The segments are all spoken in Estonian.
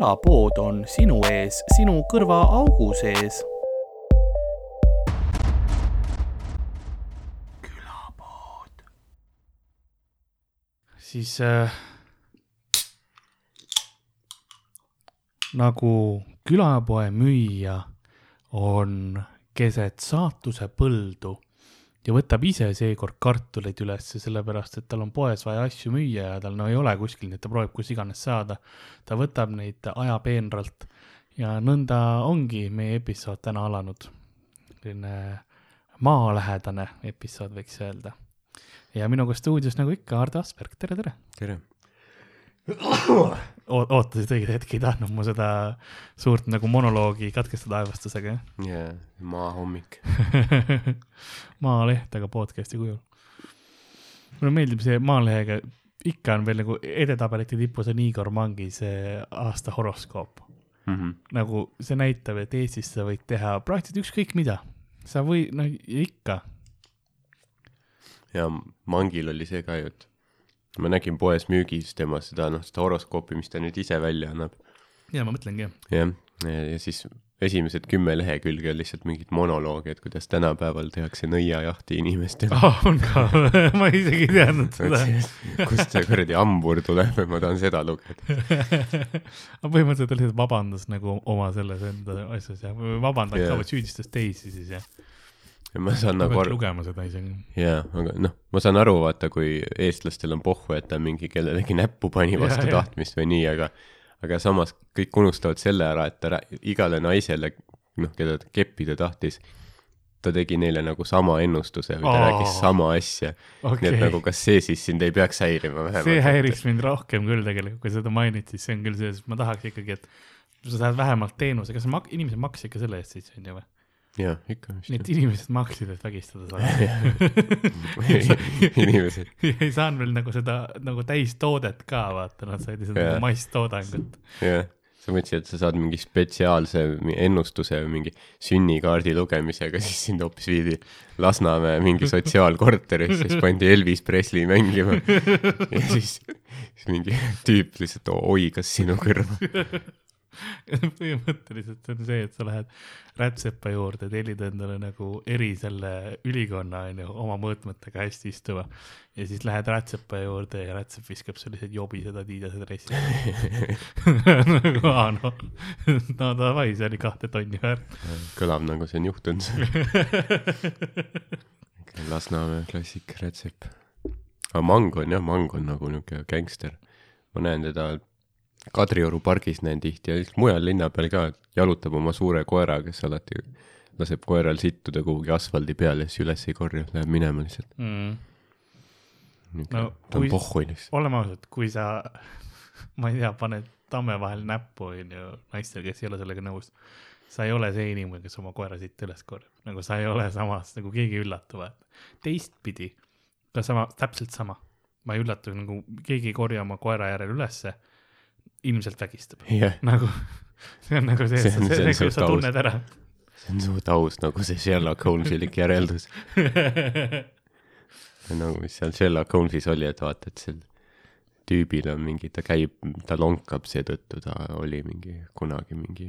külapood on sinu ees, sinu kõrvaaugu sees. külapood. siis äh, nagu külapoe müüja on keset saatuse põldu ja võtab ise seekord kartuleid ülesse, sellepärast et tal on poes vaja asju müüa ja tal no ei ole kuskil, nii et ta proovib kus iganes saada. ta võtab neid ajapeenralt ja nõnda ongi meie episood täna alanud. selline maalähedane episood, võiks öelda. ja minuga stuudios nagu ikka Ardo Asperg, tere, tere. tere. ootasid õiget hetke, ei tahtnud mu seda suurt nagu monoloogi katkestada aevastusega, jaa, maahommik Maaleht, aga podcast'i kujul. mulle meeldib see Maalehega, ikka on veel nagu edetabelite tipus on Igor Mangi see aasta horoskoop mm. -hmm. nagu see näitab, et Eestis sa võid teha praktiliselt ükskõik mida. sa või, no ikka. ja Mangil oli see ka ju, et ma nägin poes müügis tema seda, noh, seda horoskoopi, mis ta nüüd ise välja annab. ja ma mõtlengi, jah. jah, ja siis esimesed kümme lehekülge on lihtsalt mingit monoloogi, et kuidas tänapäeval tehakse nõiajahti inimestele oh,. on ka ma isegi ei teadnud seda. kust see kuradi hambur tuleb, ma tahan seda lugeda aga põhimõtteliselt ta lihtsalt vabandas nagu oma selles enda asjas ja vabandas yeah. ka, vaid süüdistas teisi siis jah ja ma saan nagu aru. lugema seda isegi. jaa, aga noh, ma saan aru, vaata, kui eestlastel on pohhu, et ta mingi kellelegi näppu pani vastu ja, tahtmist või nii, aga aga samas kõik unustavad selle ära, et ta igale naisele, noh, keda ta keppida tahtis, ta tegi neile nagu sama ennustuse või ta oh, rääkis sama asja okay.. nii et nagu, kas see siis sind ei peaks häirima vähemalt? see häiriks mind rohkem küll tegelikult, kui seda mainiti, siis see on küll see, sest ma tahaks ikkagi, et sa saad vähemalt teenuse, kas mak-, inimesed maksid ikka selle eest siis, on ju või? Jah, ikka vist. et inimesed maksid, et vägistada saada inimesed. ei saanud veel nagu seda nagu täistoodet ka vaata, nad said lihtsalt nagu masstoodangut. jah, sa mõtlesid, et sa saad mingi spetsiaalse ennustuse või mingi sünnikaardi lugemisega, siis sind hoopis viidi Lasnamäe mingi sotsiaalkorterisse, siis pandi Elvis Presley mängima. ja siis, siis mingi tüüp lihtsalt oigas sinu kõrva põhimõtteliselt see on see, et sa lähed rätsepa juurde, tellid endale nagu eri selle ülikonna onju oma mõõtmetega hästi istuva ja siis lähed rätsepa juurde ja rätsep viskab sellised jobised Adidase dressid nagu aa noh, no davai, see oli kahte tonni väärt. kõlab nagu see on juhtunud Lasnamäe klassik rätsep. aga Mang on jah, Mang on nagu niuke gängster. ma näen teda Kadrioru pargis näen tihti ja mujal linna peal ka, jalutab oma suure koera, kes alati laseb koeral sittuda kuhugi asfaldi peale siis üles ei korja, läheb minema lihtsalt mm.. no ta on pohhu lihtsalt. oleme ausad, kui sa, ma ei tea, paned tamme vahel näppu, onju, naistel, kes ei ole sellega nõus, sa ei ole see inimene, kes oma koera siit üles korjab, nagu sa ei ole samas, nagu keegi ei üllatu, vaata. teistpidi, ka sama, täpselt sama, ma ei üllatu, nagu keegi ei korja oma koera järel ülesse ilmselt vägistab. Yeah.. nagu, see on nagu see, see, see, see, see, sa tunned ära. see on suht aus nagu see Sherlock Holmesilik järeldus. Nagu, mis seal Sherlock Holmesis oli, et vaata, et sel tüübil on mingi, ta käib, ta lonkab seetõttu, ta oli mingi kunagi mingi,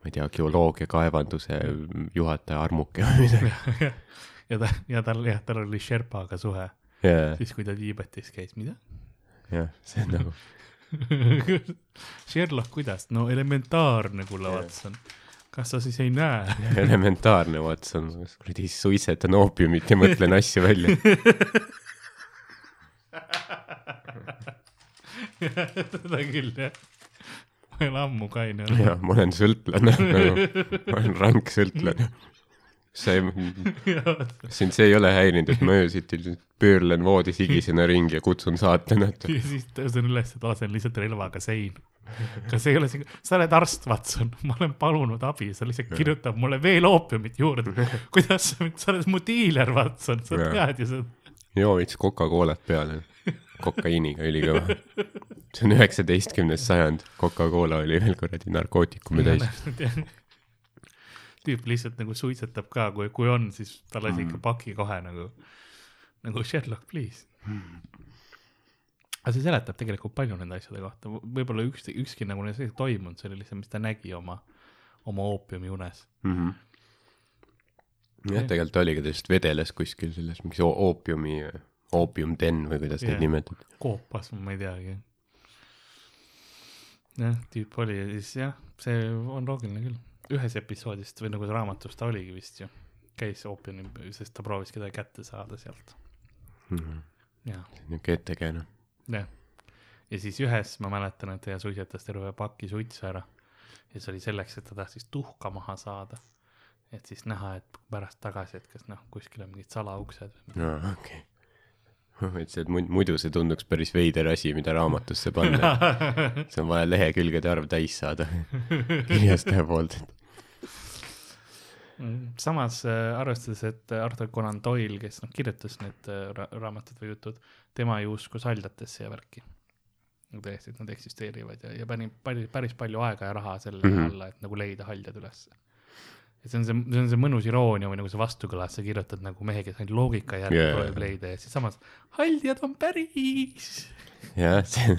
ma ei tea, geoloogia kaevanduse juhataja armuke või midagi. Ja ta, ja tal, jah, tal oli Sherpaga suhe. Yeah.. siis, kui ta Tiibetis käis, mida? jah, see on nagu Sherlock, kuidas? no elementaarne, kulla Watson. kas sa siis ei näe elementaarne, Watson, kuradi suitsetan oopiumit ja mõtlen asju välja seda küll, jah. ma ei ole ammu kaine olnud. jah, ma olen sõltlane nagu, ma olen rank sõltlane sa ei, sind see ei ole häirinud, et ma öösiti pöörlen voodis higisena ringi ja kutsun saatenat. ja siis tõusen üles ja lasen lihtsalt relvaga seina. kas ei ole siin, sa oled arst, Watson, ma olen palunud abi, sa lihtsalt kirjutad mulle veel oopiumit juurde. kuidas sa, sa oled mu diiler, Watson, sa ja. tead ju seda. joo veits Coca-Colat peale, kokaiiniga ülikõva. see on üheksateistkümnes sajand, Coca-Cola oli veel kuradi narkootikume täis tüüp lihtsalt nagu suitsetab ka, kui, kui on, siis talle mm. ikka paki kohe nagu, nagu Sherlock, please mm.. aga see seletab tegelikult palju nende asjade kohta, võib-olla üks, ükski nagu see ei toimunud, see oli lihtsalt, mis ta nägi oma, oma oopiumi unes. mm. -hmm. jah, tegelikult oligi, ta lihtsalt vedeles kuskil selles mingis oo- oopiumi, oopiumten või kuidas Jah. neid nimetati. koopas, ma ei teagi. jah, tüüp oli ja siis jah, see on loogiline küll. Ühes episoodist või nagu raamatus ta oligi vist ju, käis oopiumi, sest ta proovis kedagi kätte saada sealt. jah, niisugune ettekääne. jah. ja siis ühes ma mäletan, et ta suitsetas terve paki suitsu ära ja see oli selleks, et ta tahtis tuhka maha saada. et siis näha, et pärast tagasi, et kas noh, kuskil on mingid salauksed või midagi. aa, okei. Ma mõtlesin, et muid- muidu see tunduks päris veider asi, mida raamatusse panna. see on vaja lehekülgede arv täis saada kirjastaja poolt. samas äh, arvestades, et Arthur Conan Doyle, kes noh, kirjutas need äh, ra raamatud või jutud, tema ei usku saldatesse ja värki. tõesti, et nad eksisteerivad ja, ja pani päris, päris palju aega ja raha selle mm. -hmm. alla, et nagu leida haljad ülesse. Et see on see, see on see mõnus iroonia või nagu see vastukõla, sa kirjutad nagu mehe, kes ainult loogika järgi yeah. proovib leida ja siis samas haljad on päris. jah, see,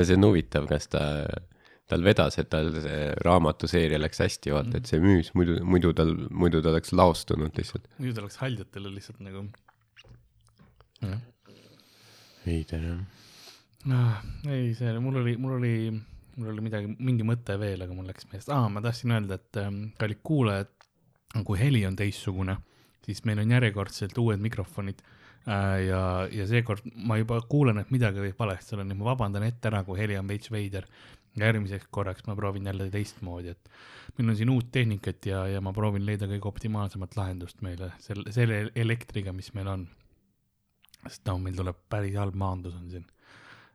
see on huvitav, kas ta, tal vedas, et tal see raamatuseeria läks hästi, vaata, et see müüs, muidu, muidu tal, muidu ta oleks laostunud lihtsalt. nüüd oleks haljatele lihtsalt nagu. veider jah. Ah, ei, see, mul oli, mul oli, mul oli midagi, mingi mõte veel, aga mul läks meelest, aa, ma tahtsin öelda, et ähm, kallid kuulajad, kui heli on teistsugune, siis meil on järjekordselt uued mikrofonid äh, ja, ja seekord ma juba kuulen, et midagi võib valesti olla, nii et ma vabandan ette ära, kui heli on veits veider. järgmiseks korraks ma proovin jälle teistmoodi, et meil on siin uut tehnikat ja, ja ma proovin leida kõige optimaalsemat lahendust meile selle, selle elektriga, mis meil on. sest noh, meil tuleb päris halb maandus on siin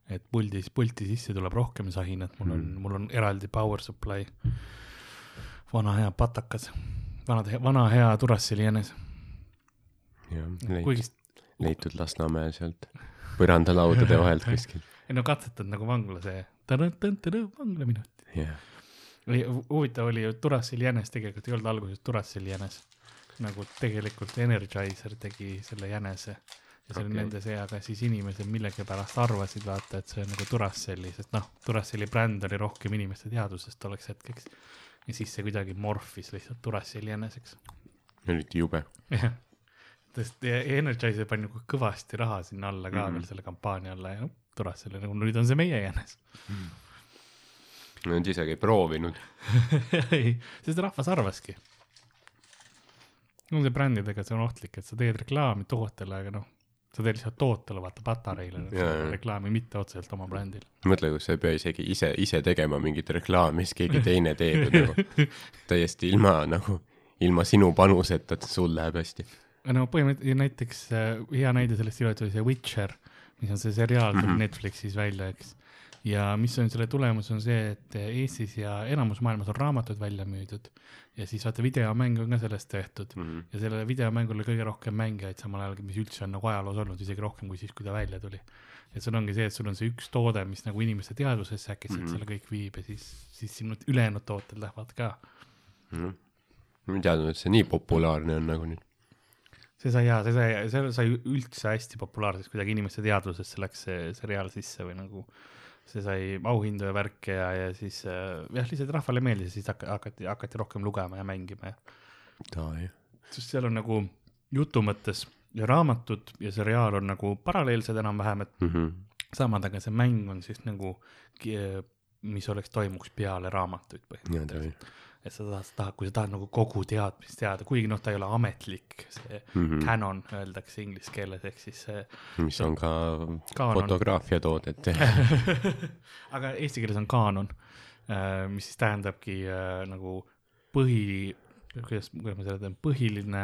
et puldis, pulti sisse tuleb rohkem sahinat, mul on mm., mul on eraldi power supply. vana hea patakas, vana, vana hea Duracell'i jänes, jah, leit, kuigi leitud Lasnamäel sealt põrandalaudade vahelt kuskil. ei no katsetad nagu vangla see, vanglaminut. jah, huvitav oli ju Duracell'i jänes tegelikult ei olnud alguses Duracell'i jänes, nagu tegelikult Energizer tegi selle jänese ja see okay. nende see, aga siis inimesed millegipärast arvasid, vaata, et see on nagu Duracelli, sest noh, Duracelli bränd oli rohkem inimeste teadvuses tolleks hetkeks. ja siis see kuidagi morfis lihtsalt Duracelli jäneseks. eriti jube. jah, sest Energizer pani nagu kõvasti raha sinna alla ka mm. -hmm. veel selle kampaania alla ja noh, Duracelli nagu nüüd on see meie jänes. Nad isegi ei proovinud. ei, sest rahvas arvaski. Nende brändidega see on ohtlik, et sa teed reklaami tootele, aga noh, sa teed lihtsalt tootele, vaata patareile reklaami, mitte otseselt oma brändile. mõtle, kui sa ei pea isegi ise, ise tegema mingit reklaami, siis keegi teine teeb, nagu täiesti ilma nagu, ilma sinu panuseta, et sul läheb hästi. no põhimõtteliselt näiteks äh, hea näide sellest hiljuti oli see Witcher, mis on see seriaal tuli mm. -hmm. Netflixis välja, eks. Ja mis on selle tulemus, on see, et Eestis ja enamus maailmas on raamatud välja müüdud ja siis vaata videomäng on ka sellest tehtud Mhm. ja sellele videomängule kõige rohkem mängijaid samal ajal, mis üldse on nagu ajaloos olnud, isegi rohkem kui siis, kui ta välja tuli. et sul ongi see, et sul on see üks toode, mis nagu inimeste teadvusesse äkitselt mm. -hmm. selle kõik viib ja siis, siis sinu ülejäänud tooted lähevad ka. ma ei teadnud, et see nii populaarne on nagu nüüd. see sai jaa, see sai, see sai üldse hästi populaarseks, kuidagi inimeste teadvusesse läks see seriaal sisse või nagu see sai auhindu ja värke ja, ja siis äh, jah, lihtsalt rahvale meeldis ja siis hakati, hakati, rohkem lugema ja mängima ja Davai. sest seal on nagu jutu mõttes ja raamatud ja seriaal on nagu paralleelsed enam-vähem, et Mhm. samad, aga see mäng on siis nagu, mis oleks, toimuks peale raamatuid põhimõtteliselt. Et sa tahad, tahad, kui sa tahad nagu kogu teadmist teada, kuigi noh, ta ei ole ametlik, see Mhm. canon öeldakse inglise keeles, ehk siis see mis on ka Kaanon. fotograafia toodete. aga eesti keeles on kaanon, mis siis tähendabki äh, nagu põhi, kuidas, kuidas ma selle teen, põhiline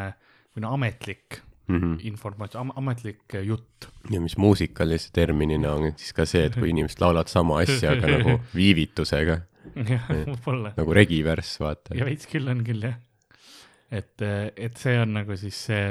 või no ametlik informatsioon, ametlik äh, jutt. Ja mis muusikalise terminina on siis ka see, et kui inimesed laulavad sama asja, aga nagu viivitusega, jah, võib-olla. nagu regivärss, vaata ja. veits küll on küll jah. et, et see on nagu siis see,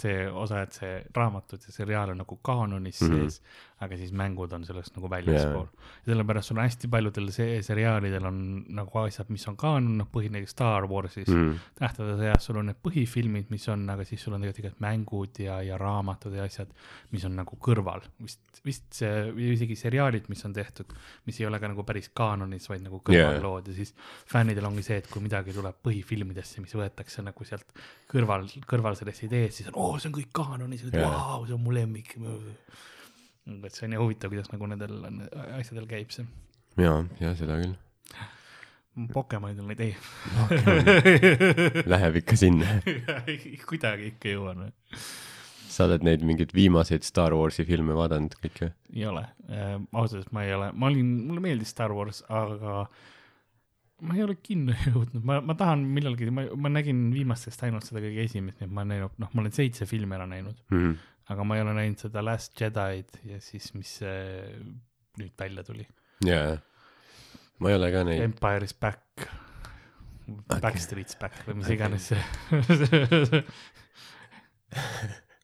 see osa, et see raamatud ja seriaal on nagu kaanonis mm. -hmm. sees, aga siis mängud on sellest nagu väljaspool yeah.. sellepärast sul on hästi paljudel see seriaalidel on nagu asjad, mis on kaanon, noh põhiline Star Warsis mm., tähtede sõjas sul on need põhifilmid, mis on, aga siis sul on tegelikult mängud ja, ja raamatud ja asjad, mis on nagu kõrval. vist, vist see, isegi seriaalid, mis on tehtud, mis ei ole ka nagu päris kaanonis, vaid nagu kõrvallood yeah. ja siis fännidel ongi see, et kui midagi tuleb põhifilmidesse, mis võetakse nagu sealt kõrval, kõrval sellest ideest, siis on, oo, see on kõik kaanonis, vau, see on mu lemmik. Et see on nii huvitav, kuidas nagu nendel asjadel käib see. ja, ja seda küll. Pokemonidel neid ei. Läheb ikka sinna. kuidagi ikka jõuan. sa oled neid mingeid viimaseid Star Warsi filme vaadanud kõike? ei ole äh,, ausalt öeldes ma ei ole, ma olin, mulle meeldis Star Wars, aga ma ei ole kinno jõudnud, ma, ma tahan millalgi, ma, ma nägin viimastest ainult seda kõige esimest, nii et ma olen näinud, noh, ma olen seitse filmi ära näinud, mm.. Aga ma ei ole näinud seda Last Jedi'd ja siis, mis see nüüd välja tuli, jaa, ma ei ole ka neid. Empire is back Okei. Backstreet's back või mis Okei. iganes see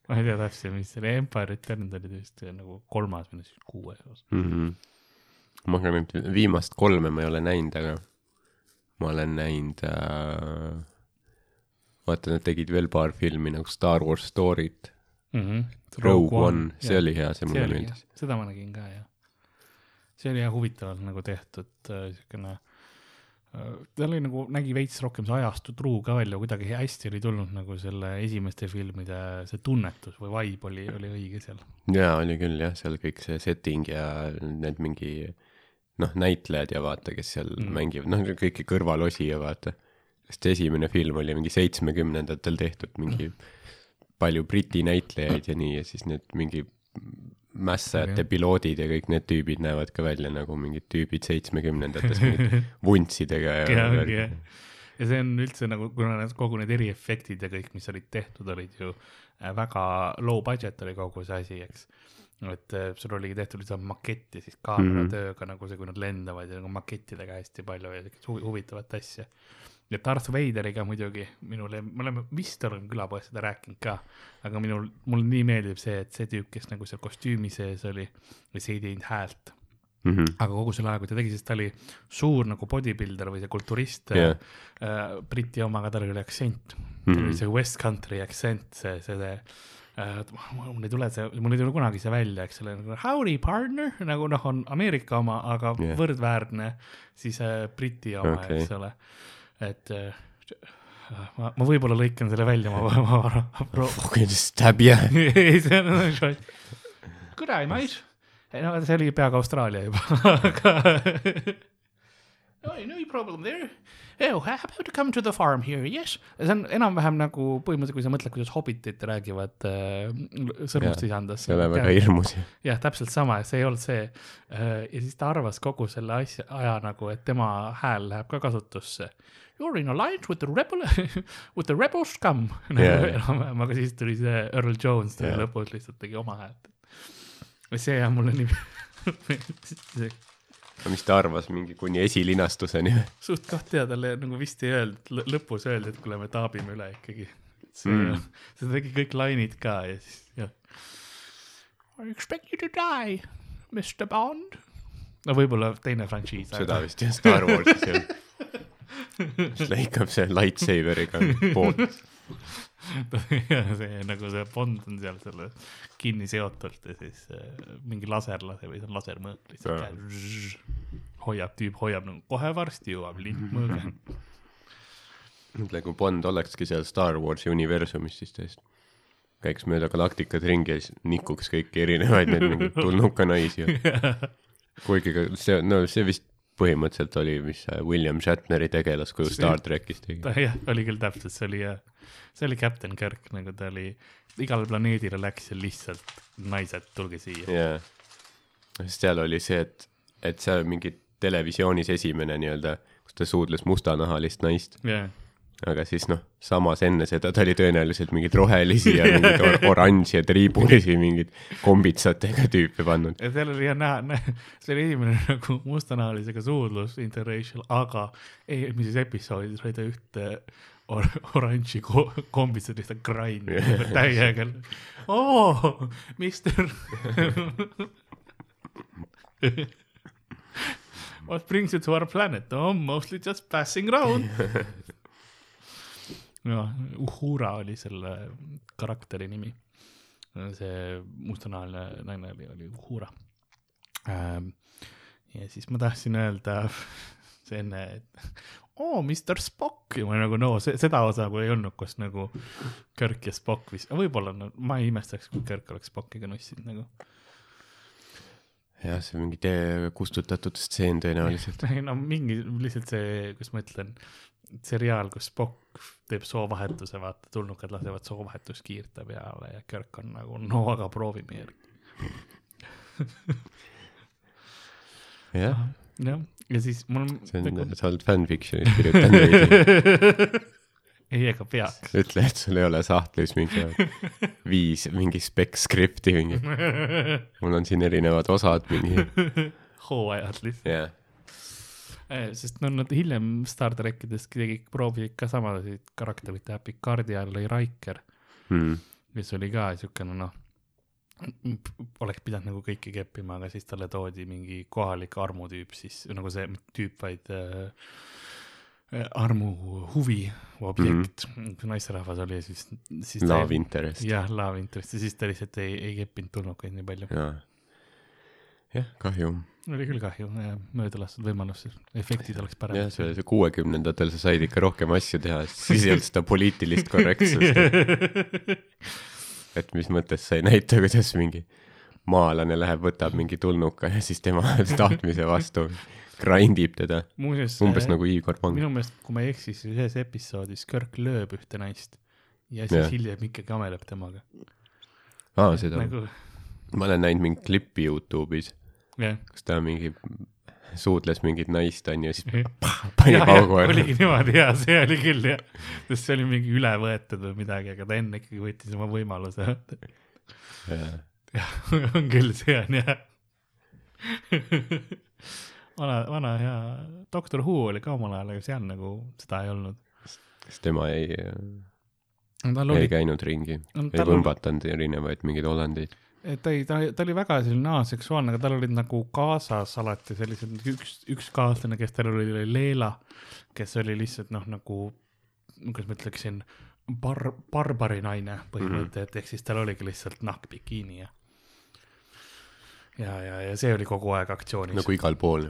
ma ei tea täpselt, mis see oli, Empire Returns oli vist nagu kolmas või siis kuues osa. mm. -hmm. ma ka nüüd viimast kolme ma ei ole näinud, aga ma olen näinud äh..., vaata, nad tegid veel paar filmi nagu Star Wars Story't, mm. -hmm. Rogue One, see oli hea, see mulle meeldis. seda ma nägin ka jah. see oli jah huvitavalt nagu tehtud äh, siukene äh, ta oli nagu, nägi veits rohkem see ajastu truu ka välja, kuidagi hästi oli tulnud nagu selle esimeste filmide see tunnetus või vibe oli, oli õige seal. jaa, oli küll jah, seal kõik see setting ja need mingi noh, näitlejad ja vaata, kes seal mm. mängivad, noh, kõiki kõrvalosi ja vaata. sest esimene film oli mingi seitsmekümnendatel tehtud, mingi Mm. Palju Briti näitlejaid ja nii ja siis need mingi mässajate piloodid ja kõik need tüübid näevad ka välja nagu mingid tüübid seitsmekümnendates mingid vuntsidega ja, ja, ja, ja see on üldse nagu, kuna need kogu need eriefektid ja kõik, mis olid tehtud, olid ju äh, väga low budget oli kogu see asi, eks. et äh, sul oligi tehtud lihtsalt makett ja siis kaameratööga mm -hmm. nagu see, kui nad lendavad ja nagu makettidega hästi palju ja siukest huvi- huvitavat asja. Ja Darth Vaderiga muidugi minule, me oleme vist olen külapoes seda rääkinud ka, aga minul, mulle nii meeldib see, et see tüüp, kes nagu seal kostüümi sees oli, see ei teinud häält mm. -hmm. aga kogu selle aja, kui ta tegi, siis ta oli suur nagu bodybuilder või see kulturist yeah. äh, Briti oma, aga tal oli aktsent mm, -hmm. tal oli see West Country aktsent, see, see, see äh, mul ei tule see, mul ei tule kunagi see välja, eks ole, nagu howdy partner, nagu noh, on Ameerika oma, aga yeah. võrdväärne siis äh, Briti oma okay., eks ole, et äh, ma, ma võib-olla lõikan selle välja, ma, ma, ma, ma fucking stab yeah. ei, see on nagu good eye mate. no see oli peaaegu Austraalia juba, aga no no problem there. Oh, how about to come to the farm here, yes. see on enam-vähem nagu põhimõtteliselt, kui sa mõtled, kuidas hobitid räägivad äh, sõrmustisandast. see ei ole väga hirmus. jah, täpselt sama, see ei olnud see. ja siis ta arvas kogu selle asja, aja nagu, et tema hääl läheb ka kasutusse. You are in alliance with the rebel, with the rebel scum Jaa. enam-vähem, aga siis tuli see Earl Jones tuli Jaa. lõpus lihtsalt tegi oma häält. see jah, mulle nii mis ta arvas mingi kuni esilinastuseni või? suht kah teada, talle nagu vist ei öeldud, lõpus öeldi, et kuule, me taabime üle ikkagi. see Mm. see tegi kõik lainid ka ja siis jah. I expect you to die, Mr Bond. no võib-olla teine frantsiis. seda vist jah, Star Warsis siis lõikab see lightsaberiga poolt. see nagu see Bond on seal selle kinni seotult ja siis äh, mingi laser laseb või see on lasermõõk lihtsalt hoiab, tüüp hoiab nagu kohe varsti jõuab lintmõõga. mõtle, kui Bond olekski seal Star Warsi universumis, siis tõesti. Käiks mööda galaktikat ringi ja siis nikuks kõiki erinevaid neid mingeid tulnuka naisi. Kuigi ka see, no see vist põhimõtteliselt oli, mis William Shatneri tegelaskuju Star trackis tegi. jah, oli küll täpselt, see oli jah, see oli Captain Kirk, nagu ta oli, igale planeedile läks ja lihtsalt naised, tulge siia. jaa, sest seal oli see, et, et seal mingi televisioonis esimene nii-öelda, kus ta suudles mustanahalist naist, jah, aga siis noh, samas enne seda ta oli tõenäoliselt mingeid rohelisi ja mingeid or oranži ja triibulisi mingeid kombitsatega tüüpe pannud. ja seal oli jah näha, see oli esimene nagu mustanahalisega suudlus interracial, aga eelmises episoodis oli ta ühte or oranži ko kombis on lihtsalt grind täiega. oo, mister. What brings you to our planet? Oh, mostly just passing round. jah, Uhura oli selle karakteri nimi. see mustanahaline naine oli, oli Uhura ähm,. ja siis ma tahtsin öelda see enne, et oo oh,, Mr Spock ja ma nagu no see, seda osa nagu ei olnud, kus nagu Kirk ja Spock vist, võib-olla no, ma ei imestaks, kui Kirk oleks Spockiga nussinud nagu. jah, see mingi tee kustutatud stseen tõenäoliselt. no mingi lihtsalt see, kuidas ma ütlen, seriaal, kus Spock teeb soovahetuse, vaata tulnukad lasevad soovahetuskiirte peale ja Kirk on nagu no aga proovime järgi. jah, jah, ja siis mul on. see on, sa oled fanfiction'it kirjutanud ei, ega peaks. ütle, et sul ei ole sahtlis mingi viis mingi spec script'i mingi, mul on siin erinevad osad mingi, hooajad lihtsalt. jah. Sest no nad hiljem Star trackides tegid, proovisid ka samasid karakterit teha, Picardi ajal oli Riker, Hmm. kes oli ka siukene noh, oleks pidanud nagu kõiki keppima, aga siis talle toodi mingi kohalik armutüüp siis nagu see, tüüp, vaid äh, armu huvi objekt mm, -hmm. naisterahvas oli siis, siis ta- Love interest. jah, love interest ja siis ta lihtsalt ei, ei keppinud tulnukaid nii palju. jah, kahju. oli küll kahju, mööda lastud võimalus, efektid oleks jah, paremad. see, see kuuekümnendatel sa said ikka rohkem asju teha, siis ei olnud seda poliitilist korrektsust, et mis mõttes sa ei näita, kuidas mingi maalane läheb, võtab mingi tulnuka ja siis tema tahtmise vastu grind ib teda, umbes nagu Igor Pang. minu meelest, kui ma ei eksi, siis ühes episoodis Kirk lööb ühte naist ja siis Jah. hiljem ikkagi ameleb temaga. aa, seda nagu ma olen näinud mingit klippi Youtube'is, jah, kus ta mingi suudles mingit naist onju, siis jah, pani paugu ära. oligi niimoodi ja see oli küll jah, sest see oli mingi üle võetud või midagi, aga ta enne ikkagi võttis oma võimaluse. jah, on küll, see on jah. vana, vana hea Doctor Who oli ka omal ajal, aga seal nagu seda ei olnud. kas tema ei, tal ei oli, käinud ringi, ei tal oli, võmbatanud erinevaid mingeid olendeid? Ta ei, ta, ta oli väga selline aseksuaalne, aga tal olid nagu kaasas alati sellised, üks, üks kaaslane, kes tal oli, oli Leela, kes oli lihtsalt noh, nagu, kuidas ma ütleksin, bar-, barbari naine põhimõtteliselt mm, -hmm. ehk siis tal oligi lihtsalt nahkbikiini ja ja, ja, ja see oli kogu aeg aktsioonis nagu igal pool,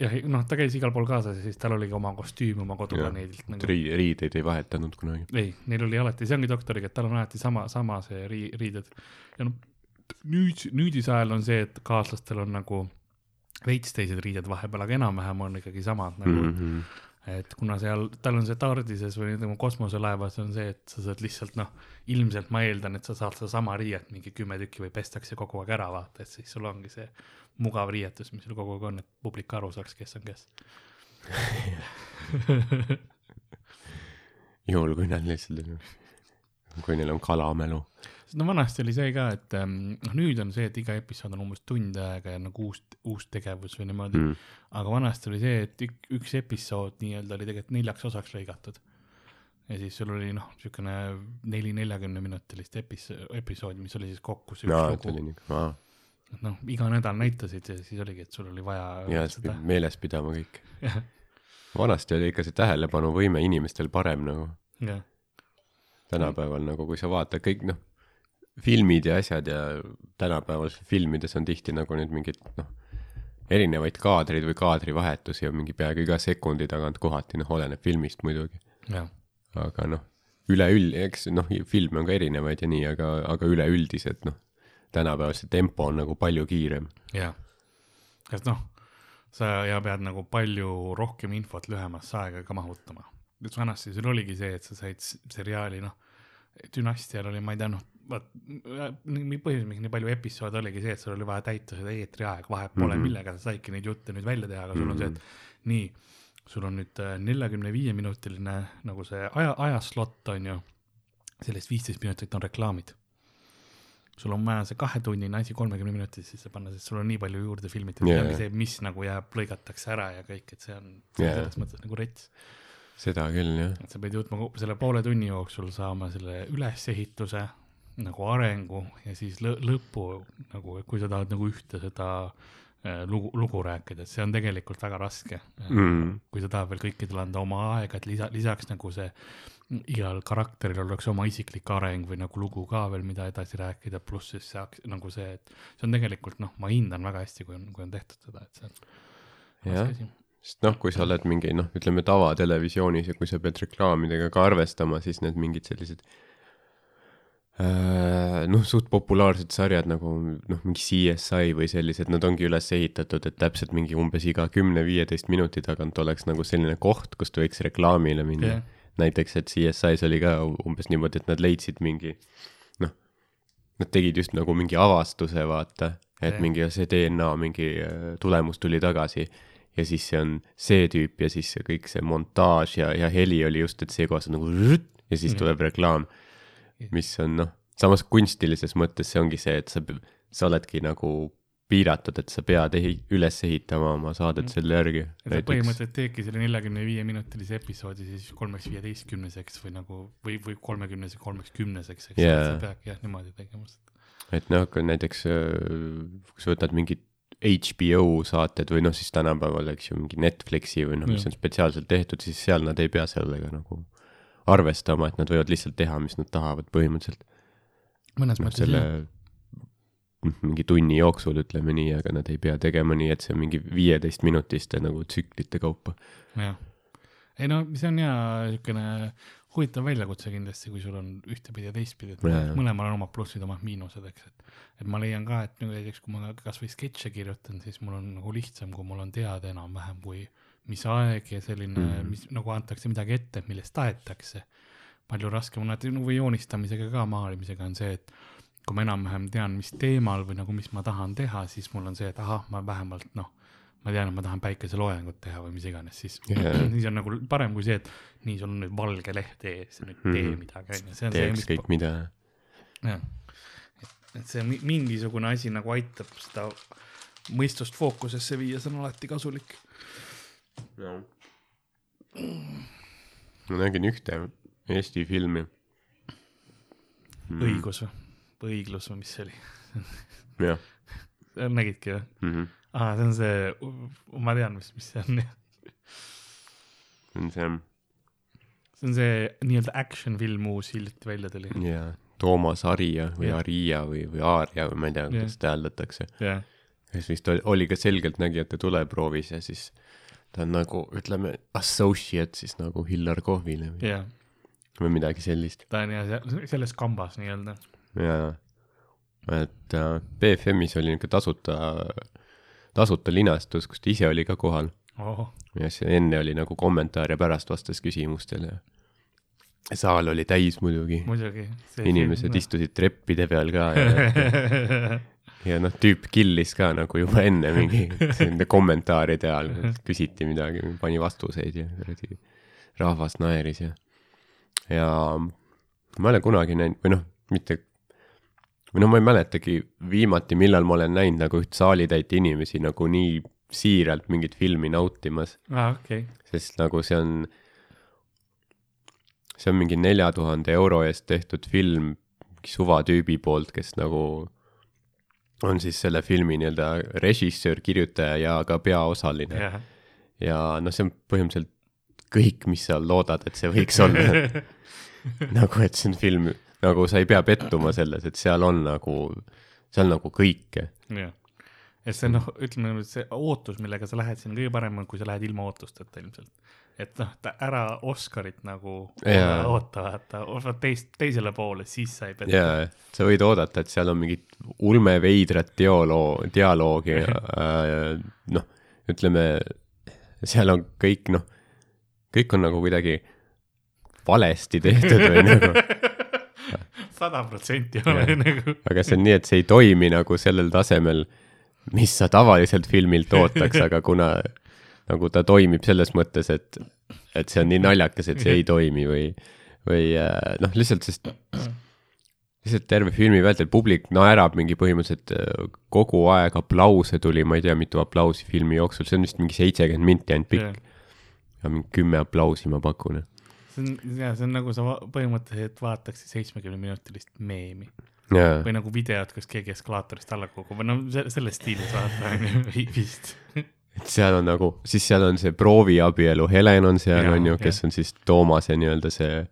jah, noh, ta käis igal pool kaasas ja siis tal oligi oma kostüüm oma koduplaneedilt nagu. ri-, riideid ei vahetanud kunagi. ei, neil oli alati, see ongi doktoriga, et tal on alati sama, sama see ri-, riided. ja noh, nüüd, nüüdisajal on see, et kaaslastel on nagu veits teised riided vahepeal, aga enam-vähem on ikkagi samad nagu mm, Mm -hmm. et kuna seal, tal on see TARDISes või nagu kosmoselaevas on see, et sa saad lihtsalt noh, ilmselt ma eeldan, et sa saad sedasama riiet mingi kümme tükki või pestakse kogu aeg ära vaata, et siis sul ongi see mugav riietus, mis sul kogu aeg on, et publik aru saaks, kes on kes. juhul, kui nad lihtsalt, kui neil on kalamälu. No vanasti oli see ka, et ähm, noh, nüüd on see, et iga episood on umbes tund aega ja nagu uus, uus tegevus või niimoodi. Mm., aga vanasti oli see, et ük, üks episood nii-öelda oli tegelikult neljaks osaks lõigatud. ja siis sul oli noh, niisugune neli neljakümne minutilist epis-, episoodi, mis oli siis kokku see üks lugu. nii, aa, noh, iga nädal näitasid ja siis oligi, et sul oli vaja ja siis peab, meeles pidama kõik. vanasti oli ikka see tähelepanuvõime inimestel parem nagu. Tänapäeval nagu, kui sa vaatad kõik noh, filmid ja asjad ja tänapäeval filmides on tihti nagu need mingid noh, erinevaid kaadreid või kaadrivahetusi on mingi peaaegu iga sekundi tagant kohati, noh, oleneb filmist muidugi. aga noh, üleüld-, eks noh, filme on ka erinevaid ja nii, aga, aga üleüldiselt noh, tänapäeval see tempo on nagu palju kiirem. jah. sest noh, sa ja pead nagu palju rohkem infot lühemasse aega ka mahutama. et vanasti sul oligi see, et sa said seriaali, noh, dünastial oli, ma ei tea, noh, vaat, põhjus, miks nii palju episoode oligi see, et sul oli vaja täita seda eetriaega, vahet pole mm, Mhm. -hmm. millega sa saidki neid jutte nüüd välja teha, aga sul on see, et nii, sul on nüüd neljakümne viie minutiline nagu see aja, ajaslott on ju, sellest viisteist minutit on reklaamid sul on vaja see kahetunnine asi kolmekümne minutit sisse panna, sest sul on nii palju juurde filmitud yeah., see, mis nagu jääb, lõigatakse ära ja kõik, et see on yeah. selles mõttes nagu rets. seda küll jah. et sa pead jõudma selle poole tunni jooksul saama selle ülesehituse nagu arengu ja siis lõ lõpu nagu, kui sa tahad nagu ühte seda äh, lugu, lugu rääkida, et see on tegelikult väga raske Mm. kui sa tahad veel kõikidele anda oma aega, et lisa, lisaks nagu see igal karakteril oleks oma isiklik areng või nagu lugu ka veel, mida edasi rääkida, pluss siis see aks- nagu see, et see on tegelikult noh, ma hindan väga hästi, kui on, kui on tehtud seda, et see on raske, asi. sest noh, kui sa oled mingi noh, ütleme tavatelevisioonis ja kui sa pead reklaamidega ka arvestama, siis need mingid sellised äh, noh, suht populaarsed sarjad nagu noh, mingi CSI või sellised, nad ongi üles ehitatud, et täpselt mingi umbes iga kümne-viieteist minuti tagant oleks nagu selline koht, kust võiks reklaamile minna. Jah, näiteks, et CSI-s oli ka umbes niimoodi, et nad leidsid mingi noh, nad tegid just nagu mingi avastuse, vaata, et Jah. mingi see DNA mingi äh, tulemus tuli tagasi. Ja siis see on see tüüp ja siis see kõik see montaaž ja, ja heli oli just, et see kohas on nagu ja siis tuleb reklaam, mis on noh, samas kunstilises mõttes see ongi see, et sa, sa oledki nagu piiratud, et sa pead ehi-, üles ehitama oma saadet Mhm. selle järgi. et sa põhimõtteliselt teedki selle neljakümne viie minutilise episoodi siis kolmeks viieteistkümneseks või nagu või, või kolmekümnese kolmeks kümneseks, eks yeah., sa peadki jah niimoodi tegema. et noh, kui näiteks äh, kui sa võtad mingid HBO saated või noh, siis tänapäeval, eks ju, mingi Netflixi või noh, mis on spetsiaalselt tehtud, siis seal nad ei pea sellega nagu arvestama, et nad võivad lihtsalt teha, mis nad tahavad põhimõtteliselt. mõnes noh, mõttes selle jah, mingi tunni jooksul, ütleme nii, aga nad ei pea tegema nii, et see on mingi viieteistminutiste nagu tsüklite kaupa. jah. ei no see on hea niisugune huvitav väljakutse kindlasti, kui sul on ühtepidi ja teistpidi, et mõlemal on omad plussid, omad miinused, eks, et et ma leian ka, et näiteks kui ma kasvõi sketše kirjutan, siis mul on nagu lihtsam, kui mul on teada enam-vähem, kui mis aeg ja selline mm. -hmm. mis nagu antakse midagi ette, millest tahetakse. palju raskem on alati nagu või joonistamisega ka, maalimisega on see, et kui ma enam-vähem tean, mis teemal või nagu, mis ma tahan teha, siis mul on see, et ahah, ma vähemalt noh, ma tean, et ma tahan päikeseloojangut teha või mis iganes, siis Jaa. siis on nagu parem kui see, et nii, sul on nüüd valge leht ees ja nüüd tee Mhm. midagi, onju, see on see, teeks mis kõik mida. jah, et see mi- mingisugune asi nagu aitab seda mõistust fookusesse viia, see on alati kasulik. Ma nägin ühte Eesti filmi. õigus või, või õiglus või mis see oli, jah nägidki või? mm -hmm., aa, see on see, ma tean, mis, mis see on, see on see see on see nii-öelda action film uus hiljuti välja tuli, jaa, Toomas Arija või Jah. Aria või, või Aaria või ma ei tea, Jah. kuidas seda hääldatakse. jah, kes vist oli, oli ka selgeltnägijate tuleproovis ja siis ta on nagu ütleme associate siis nagu Hillar Kohvile või, jah, või midagi sellist. ta on jah, selles kambas nii-öelda, ja et äh, BFM-is oli niisugune tasuta, tasuta linastus, kus ta ise oli ka kohal ohoh, ja siis enne oli nagu kommentaar ja pärast vastas küsimustele. saal oli täis muidugi, muidugi. inimesed istusid treppide peal ka ja ja noh, tüüp killis ka nagu juba enne mingi nende kommentaaride all, küsiti midagi, pani vastuseid ja kuradi rahvas naeris ja, ja ma ei ole kunagi näinud või noh, mitte, või noh, ma ei mäletagi viimati, millal ma olen näinud nagu üht saalitäit inimesi nagu nii siiralt mingit filmi nautimas, aa, okei, sest nagu see on, see on mingi nelja tuhande euro eest tehtud film mingi suvatüübi poolt, kes nagu on siis selle filmi nii-öelda režissöör, kirjutaja ja ka peaosaline jah. ja noh, see on põhimõtteliselt kõik, mis sa loodad, et see võiks olla nagu, et see on film, nagu sa ei pea pettuma selles, et seal on nagu, seal nagu kõike. jah, et see noh, ütleme see ootus, millega sa lähed sinna kõige parem on, kui sa lähed ilma ootusteta ilmselt. Et noh, ära Oscarit nagu Jaa. oota, vaata, vaata teist, teisele poole, siis sa ei peta. ja, sa võid oodata, et seal on mingit ulmeveidrat dialoo-, dialoogi äh,, noh, ütleme, seal on kõik noh, kõik on nagu kuidagi valesti tehtud või nagu, sada protsenti ole nagu. aga see on nii, et see ei toimi nagu sellel tasemel, mis sa tavaliselt filmilt ootaks, aga kuna nagu ta toimib selles mõttes, et, et see on nii naljakas, et see ei toimi või, või äh, noh, lihtsalt sest lihtsalt terve filmi vältel publik naerab mingi põhimõtteliselt äh, kogu aeg, aplause tuli, ma ei tea, mitu aplausi filmi jooksul, see on vist mingi seitsekümmend minti ainult pikk. ja mingi kümme aplausi ma pakun. see on, jaa, see on nagu sa põhimõtteliselt vaataksid seitsmekümne minutilist meemi jaa, või nagu videot, kus keegi eskalaatorist alla või no se- selles stiilis vaata onju, vist. Et seal on nagu, siis seal on see prooviabielu, Helen on seal, on ju, kes on siis Toomase nii-öelda see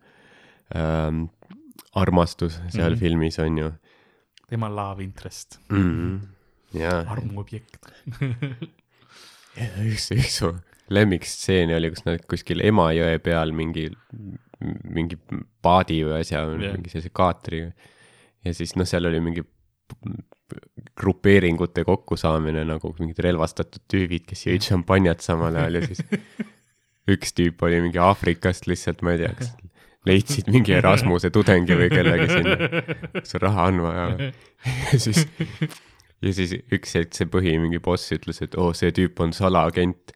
ähm, armastus seal mm. -hmm. filmis, on ju tema love interest, mm. -hmm. jaa, armuobjekt. üks, üks su lemmikstseene oli, kus nad kuskil Emajõe peal mingi, mingi paadi või asja yeah., mingi sellise kaatriga. ja siis noh, seal oli mingi grupeeringute kokkusaamine nagu mingid relvastatud tüübid, kes jõid šampanjat samal ajal ja siis üks tüüp oli mingi Aafrikast lihtsalt, ma ei tea, kas leidsid mingi Erasmuse tudengi või kellegi sinna, kas raha on vaja. ja siis, ja siis üks hetk see põhi mingi boss ütles, et oo oh,, see tüüp on salaagent.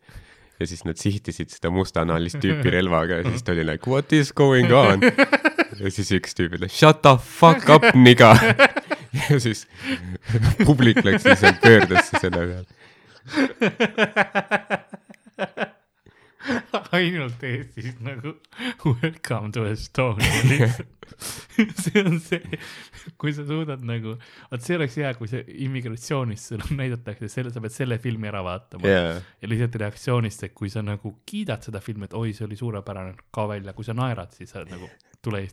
ja siis nad sihtisid seda mustanahalist tüüpi relvaga ja siis ta oli like what is going on. ja siis üks tüüp ütles shut the fuck up, nigga. ja siis publik läks lihtsalt pöördesse selle peale. ainult Eestis nagu welcome to Estonia lihtsalt. see on see, kui sa suudad nagu, vot see oleks hea, kui see immigratsioonis sulle näidatakse selle, sa pead selle filmi ära vaatama jaa, ja lihtsalt reaktsioonist, et kui sa nagu kiidad seda filmi, et oi, see oli suurepärane, kao välja, kui sa naerad, siis sa nagu tule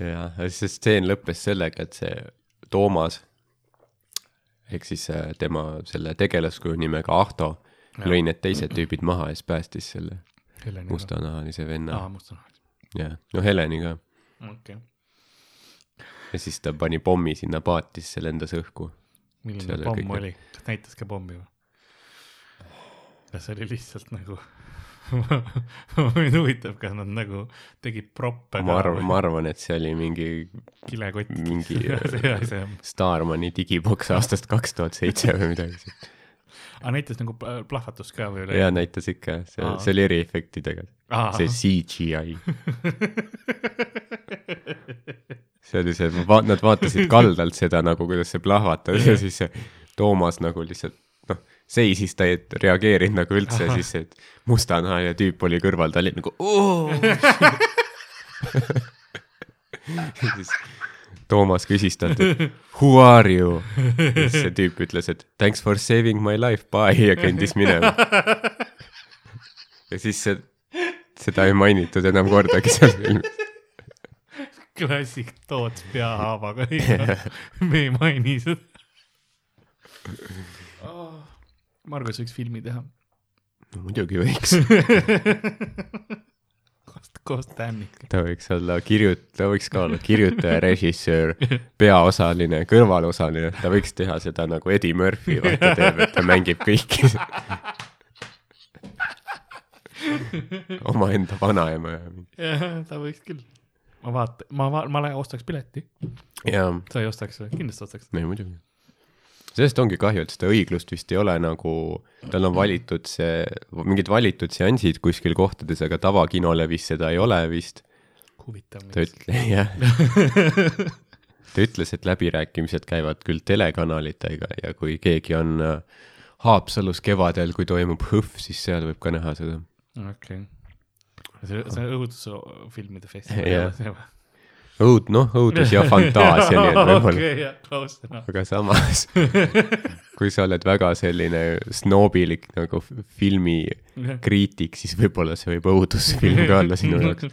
Eestist. jaa, see stseen lõppes sellega, et see Toomas ehk siis äh, tema selle tegelaskuju nimega Ahto lõi need teised tüübid maha ja siis päästis selle mustanahalise venna aa, mustanahaline, ja no Heleni ka okei okay.. ja siis ta pani pommi sinna paati, siis see lendas õhku. milline pomm kõik- oli, kas näitas ka pommi või? kas see oli lihtsalt nagu mind huvitab, kas nad nagu tegid proppe ma arvan, ma arvan, et see oli mingi kilekott. mingi Starmani digiboks aastast kaks tuhat seitse või midagi aga näitas nagu pl- plahvatust ka või? ja näitas ikka, see see oli eriefektidega, see CGI. see oli see, nad vaatasid kaldalt seda nagu, kuidas see plahvatas ja siis see Toomas nagu lihtsalt seisis, ta ei reageerinud nagu üldse, siis see mustanahaline tüüp oli kõrval, ta oli nagu oo. siis Toomas küsis talt, et who are you? ja siis see tüüp ütles, et thanks for saving my life, bye ja kõndis minema. ja siis see, seda ei mainitud enam kordagi seal filmis. klassik Toots peahaavaga, me ei maini seda. Margus võiks filmi teha no muidugi võiks, koos, koos Staniga. ta võiks olla kirjut-, ta võiks ka olla kirjutaja, režissöör, peaosaline, kõrvalosaline, ta võiks teha seda nagu Eddie Murphy vaata teeb, et ta mängib kõiki. omaenda vanaema ja jah, ta võiks küll. ma vaatan, ma va-, ma lä- ostaks pileti, sa ei ostaks või? kindlasti ostaks. ei muidugi. Sellest ongi kahju, et seda õiglust vist ei ole nagu, tal on valitud see, mingid valitud seansid kuskil kohtades, aga tavakinole vist seda ei ole vist. huvitav. ta ütle-, jah. ta ütles, et läbirääkimised käivad küll telekanalitega ja kui keegi on äh, Haapsalus kevadel, kui toimub HõV, siis seal võib ka näha seda. okei. see, see õudusfilmide festival Jah. yeah.. see või? õud-, noh, õudus ja fantaasia, nii et võib-olla, close enough. aga samas kui sa oled väga selline snoobilik nagu filmikriitik, siis võib-olla see võib õudusfilm ka olla sinu jaoks.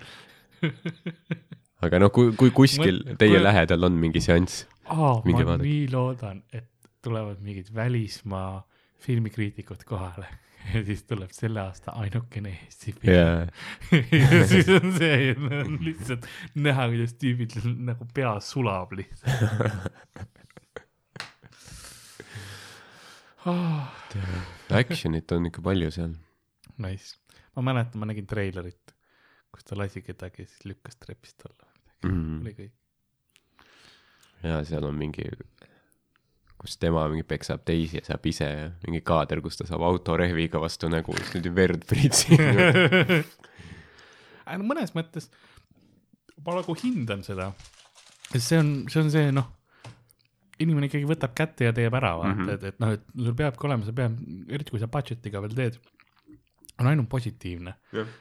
aga noh, kui, kui kuskil teie kui- lähedal on mingi seanss, Minge ma vaadake. nii loodan, et tulevad mingid välismaa filmikriitikud kohale ja siis tuleb selle aasta ainukene Eesti film jaa, ja siis on see, on lihtsalt näha, kuidas tüübid nagu pea sulab lihtsalt oh,. action'it on ikka palju seal. Nice, ma mäletan, ma nägin treilerit, kus ta lasi kedagi ja siis lükkas trepist alla, Mm. oli kõik. ja seal on mingi, kus tema mingi peksab teisi ja saab ise ja mingi kaader, kus ta saab autorehviga vastu nägu, siis niimoodi verd pritsib. no mõnes mõttes ma nagu hindan seda, sest see on, see on see noh, inimene ikkagi võtab kätte ja teeb ära, vaata mm. -hmm. et, et noh, et sul peabki olema, sa pead, eriti kui sa budget'iga veel teed, on ainult positiivne,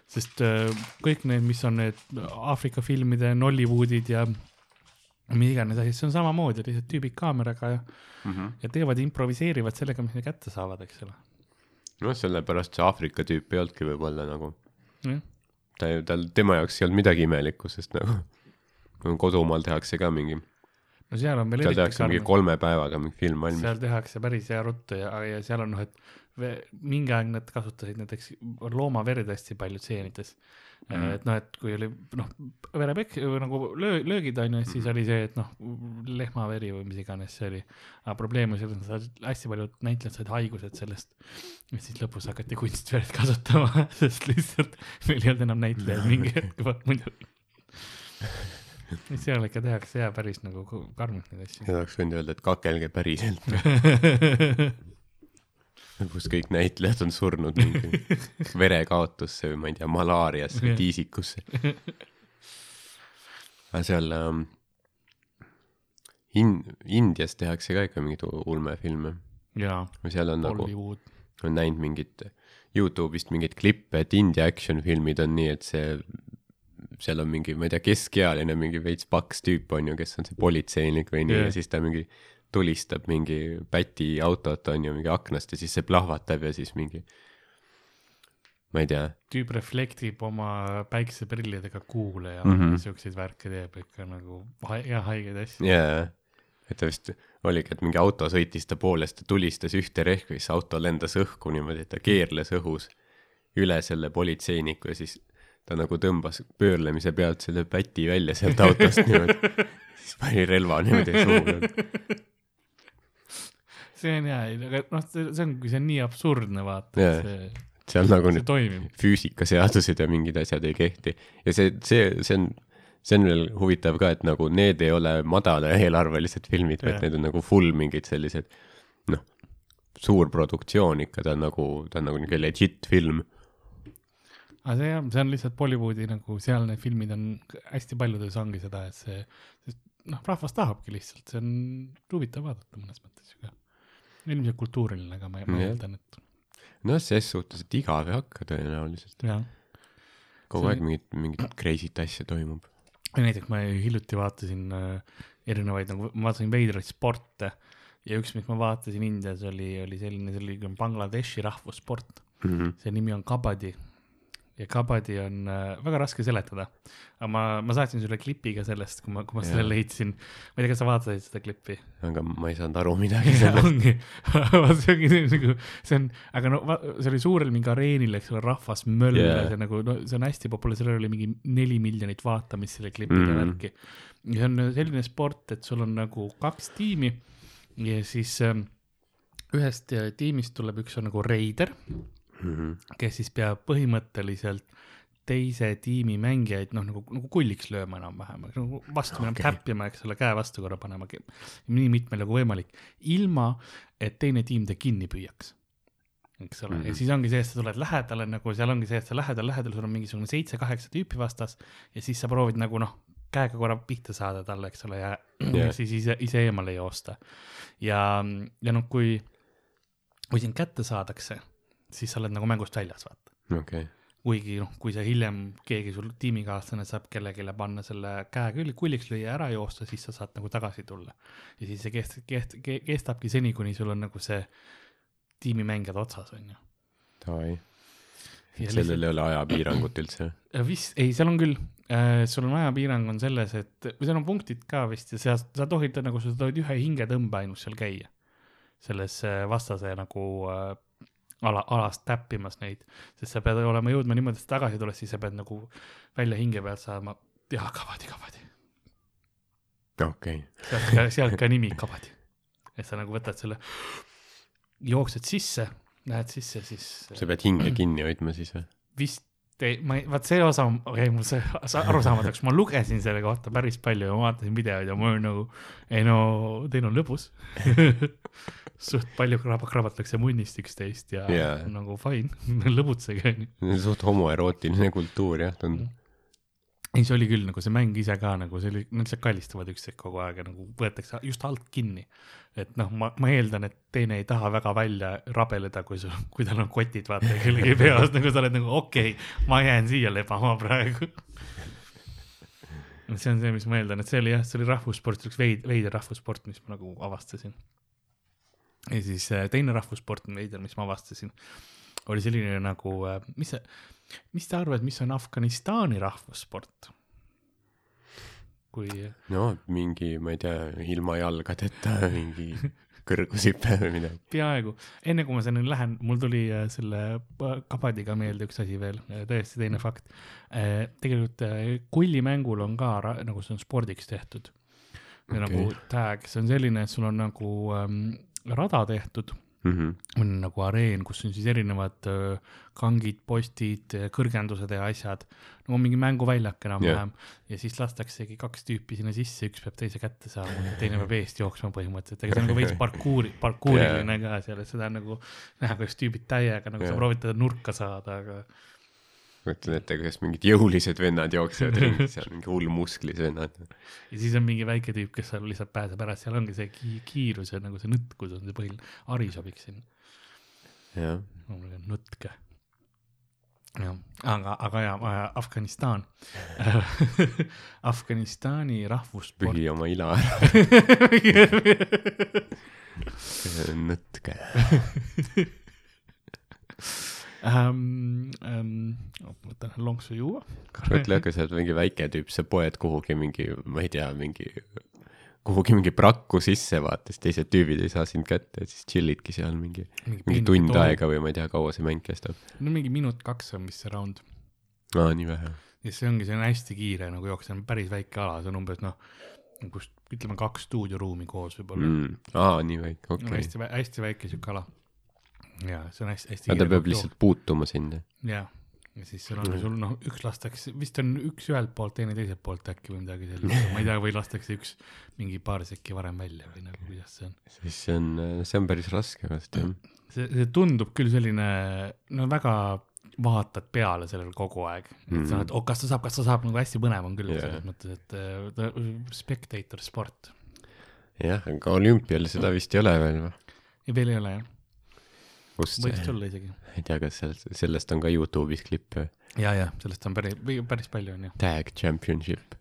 sest äh, kõik need, mis on need Aafrika filmide Nollywoodid ja mis iganes asjad, see on samamoodi, lihtsalt tüübid kaameraga ja, Mhm. ja teevad, improviseerivad sellega, mis nad kätte saavad, eks ole. noh, sellepärast see Aafrika tüüp ei olnudki võib-olla nagu, jah, ta ju, tal, tema jaoks ei olnud midagi imelikku, sest nagu kodumaal tehakse ka mingi, no seal on veel seal tehakse mingi kolme päevaga mingi film valmis. seal tehakse päris hea ruttu ja, ja seal on noh, et mingi aeg nad kasutasid näiteks loomaverd hästi palju stseenides mm.. Mhm. et noh, et kui oli noh, verepekk nagu löö, löögid on ju, siis Mhm. oli see, et noh, lehmaveri või mis iganes see oli. aga probleem oli selles, et hästi paljud näitlejad said haigused sellest. ja siis lõpus hakati kunstverd kasutama, sest lihtsalt meil ei olnud enam näitlejaid mingi hetk muidu. seal ikka tehakse ja päris nagu karmilt neid asju. ja oleks võinud öelda, et kakelge päriselt, kus kõik näitlejad on surnud mingi verekaotusse või ma ei tea, malaariasse või tiisikusse. aga seal ähm, In-, Indias tehakse ka ikka mingeid ulmefilme või seal on nagu, Hollywood. on näinud mingit Youtube'ist mingeid klippe, et India action filmid on nii, et see seal on mingi, ma ei tea, keskealine mingi veits paks tüüp on ju, kes on see politseinik või nii yeah. ja siis ta mingi tulistab mingi päti autot on ju mingi aknast ja siis see plahvatab ja siis mingi ma ei tea, tüüp reflektib oma päikseprillidega kuule ja mm. -hmm. siukseid värke teeb ikka nagu ha- hea haigeid asju. jaa, et ta vist oligi, et mingi auto sõitis ta poole, siis ta tulistas ühte rehvi, siis auto lendas õhku niimoodi, et ta keerles õhus üle selle politseiniku ja siis ta nagu tõmbas pöörlemise pealt selle päti välja sealt autost niimoodi, siis pani relva niimoodi suhu. See on hea, aga noh, see on, kui see on nii absurdne, vaata yeah., see, seal nagu see nüüd füüsikaseadused ja mingid asjad ei kehti ja see, see, see on, see on veel huvitav ka, et nagu need ei ole madala eelarvelised filmid, vaid need on nagu full mingid sellised noh, suur produktsioon ikka, ta on nagu, ta on nagu niisugune legit film. aga see jah, see on lihtsalt Bollywoodi nagu seal need filmid on hästi paljudes ongi seda, et see, noh, rahvas tahabki lihtsalt, see on huvitav vaadata mõnes mõttes ju ka. Ilmselt kultuuriline, aga ma, ma eeldan, et noh, ses suhtes, et igav ei hakka tõenäoliselt. kogu See- aeg mingit, mingit crazy't asja toimub. näiteks ma hiljuti vaatasin äh, erinevaid nagu, ma vaatasin veidraid sporte ja üks, mis ma vaatasin Indias oli, oli selline, oli Bangladeshi rahvussport, see nimi on kabadi. Ja kabadi on äh, väga raske seletada, aga ma, ma saatsin sulle klipi ka sellest, kui ma, kui ma selle Jaa. leidsin. ma ei tea, kas sa vaatasid seda klippi? aga ma ei saanud aru midagi sellest. ongi, see ongi nagu, see on, aga no va- see oli suurel mingi areenil, eks ole, rahvas möll Jaa. yeah., see nagu, no see on hästi populaarne, sellel oli mingi neli miljonit vaatamist selle klipide mm. Värki. ja see on selline sport, et sul on nagu kaks tiimi ja siis ähm, ühest äh, tiimist tuleb üks on nagu reider, kes siis peab põhimõtteliselt teise tiimi mängijaid noh, nagu, nagu kulliks lööma enam-vähem, nagu vastu okay. käppima, eks ole, käe vastu korra panema, nii mitmel nagu võimalik, ilma et teine tiim ta kinni püüaks. eks ole mm, -hmm. Ja siis ongi see, et sa tuled lähedale nagu seal ongi see, et sa lähedal, lähedal, sul on mingisugune seitse-kaheksa tüüpi vastas ja siis sa proovid nagu noh, käega korra pihta saada talle, eks ole, ja yeah. siis ise, ise eemale joosta. ja, ja noh, kui, kui sind kätte saadakse, siis sa oled nagu mängust väljas, vaata okei, kuigi noh, kui sa hiljem keegi sul tiimikaaslane saab kellelegi panna selle käe küll kulliks lüüa ära joosta, siis sa saad nagu tagasi tulla. ja siis see kest-, kest-, kestabki seni, kuni sul on nagu see tiimimängijad otsas, on ju. davai. Sellel ei ole ajapiirangut üldse. vist, ei, seal on küll äh,, sul on ajapiirang on selles, et, või seal on punktid ka vist ja sa, sa tohid nagu, sa tohid ühe hingetõmbe ainult seal käia. selles äh, vastase nagu äh, ala, alast täppimas neid, sest sa pead olema jõudma niimoodi, et tagasi tuled, siis sa pead nagu välja hinge pealt saama, jah, kabadi, kabadi. okei, ka, sealt ka nimi kabadi. et sa nagu võtad selle, jooksed sisse, lähed sisse, siis sa pead hinge kinni hoidma siis või? vist ei, ma ei, vaat see osa jäi mul see sa- arusaamatuks, ma lugesin selle kohta päris palju ja vaatasin videoid ja ma olin nagu, ei no teil on lõbus. suht palju krab-, krabatakse munnist üksteist ja yeah. nagu fine, lõbutsege suht homoerootiline kultuur jah, tundub. ei, see oli küll nagu see mäng ise ka nagu see oli, nad lihtsalt kallistavad üksteist kogu aeg ja nagu võetakse just alt kinni. et noh, ma, ma eeldan, et teine ei taha väga välja rabeleda, kui sul, kui tal on kotid vaata kellegi peas, nagu sa oled nagu okei okay,, ma jään siia lebama praegu. see on see, mis ma eeldan, et see oli jah, see oli rahvussport, oleks veid-, veider rahvussport, mis ma nagu avastasin. ja siis äh, teine rahvussport, veider, mis ma avastasin, oli selline nagu, mis see, mis te arvate, mis on Afganistani rahvussport? kui, no mingi, ma ei tea, ilma jalgadeta mingi kõrgushüpe või midagi. peaaegu, enne kui ma selleni lähen, mul tuli äh, selle äh, kabadiga meelde üks asi veel, täiesti teine fakt. tegelikult äh, kullimängul on ka nagu see on spordiks tehtud. Okei. nagu tag, see on selline, et sul on nagu ähm, rada tehtud, Mhm. on nagu areen, kus on siis erinevad öö, kangid, postid, kõrgendused ja asjad. nagu mingi mänguväljak enam-vähem yeah. ja siis lastaksegi kaks tüüpi sinna sisse, üks peab teise kätte saama, teine peab eest jooksma põhimõtteliselt, ega see on nagu veits parkuuri, parkuuriline yeah. ka seal, et seda on nagu näha, kuidas tüübid täiega nagu yeah. Sa proovid teda nurka saada, aga kujutan ette, kuidas mingid jõulised vennad jooksevad ringi seal, mingi hull musklis vennad. ja siis on mingi väike tüüp, kes seal lihtsalt pääseb ära, seal ongi see ki kiirus ja nagu see nõtkus on see põhiline, Ari sobiks sinna. jah, loomulikult nutke. jah, aga, aga ja Afganistan Afganistani rahvussport. pühi oma ila ära, nõtke. ähm,. Ähm, võtan lonksu juua. mõtle, aga sa oled mingi väike tüüp, sa poed kuhugi mingi, ma ei tea, mingi, kuhugi mingi prakku sisse vaata, siis teised tüübid ei saa sind kätte, siis chill'idki seal mingi, mingi tund aega või ma ei tea, kaua see mäng kestab. no mingi minut-kaks on vist see round aa, nii vähe. ja see ongi, see on hästi kiire nagu jooksen, päris väike ala, see on umbes noh, kust ütleme kaks stuudioruumi koos võib-olla mm.. Aa, nii väike, No, okei. hästi, hästi väike siuke ala. Ja see on hästi-hästi aga ta peab lihtsalt puutuma sinna. ja, ja siis sul on sul noh, üks lastakse, vist on üks ühelt poolt, teine teiselt poolt äkki või midagi sellist, ma ei tea, või lastakse üks mingi paar sekki varem välja või nagu kuidas see on. siis see on, see on päris raske vast jah. see, see tundub küll selline, no väga vaatad peale sellele kogu aeg, et Mhm. sa oled, oh kas ta saab, kas ta saab, nagu hästi põnev on küll Jaa. yeah. selles mõttes, et äh, ta- spectator sport jah, aga olümpial seda vist ei ole veel või? ja veel ei ole jah, kus, võiks tulla isegi. ei tea, kas seal, sellest on ka Youtube'is klippe. ja, ja sellest on päris, päris palju on ju. Tag Championship.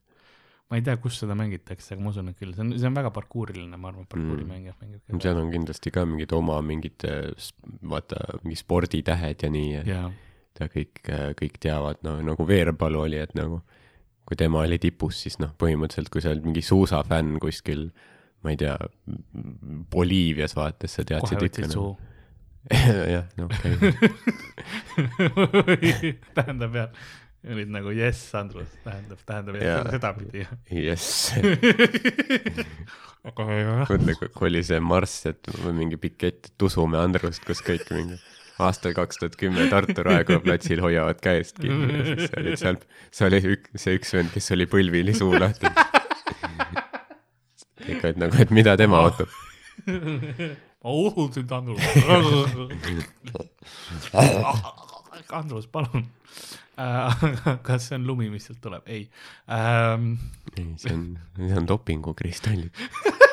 ma ei tea, kus seda mängitakse, aga ma usun, et küll, see on, see on väga parkuuriline, ma arvan, parkuurimäng jah, mängib ka. seal on kindlasti ka mingid oma mingid, vaata, mingi sporditähed ja nii, et jaa, ta kõik, kõik teavad, no nagu Veerpalu oli, et nagu kui tema oli tipus, siis noh, põhimõtteliselt kui sa oled mingi suusafänn kuskil, ma ei tea, Boliivias vaata, siis sa teadsid ikka suu. jah, no okei okay. tähendab jah, olid nagu jess, Andrus, tähendab, tähendab jah, sedapidi jess. mõtle, kui oli see marss, et või mingi pikett Tusumäe Andrust, kus kõik mingi aastal kaks tuhat kümme Tartu Raekoja platsil hoiavad käest kinni ja siis sa olid seal, sa olid ük, see üks vend, kes oli põlvili suu lahti. ikka, et nagu, et mida tema ootab. sind, Andrus. Andrus, palun. kas see on lumi, mis sealt tuleb? ei ähm,. ei, see on, see on dopingukristallid.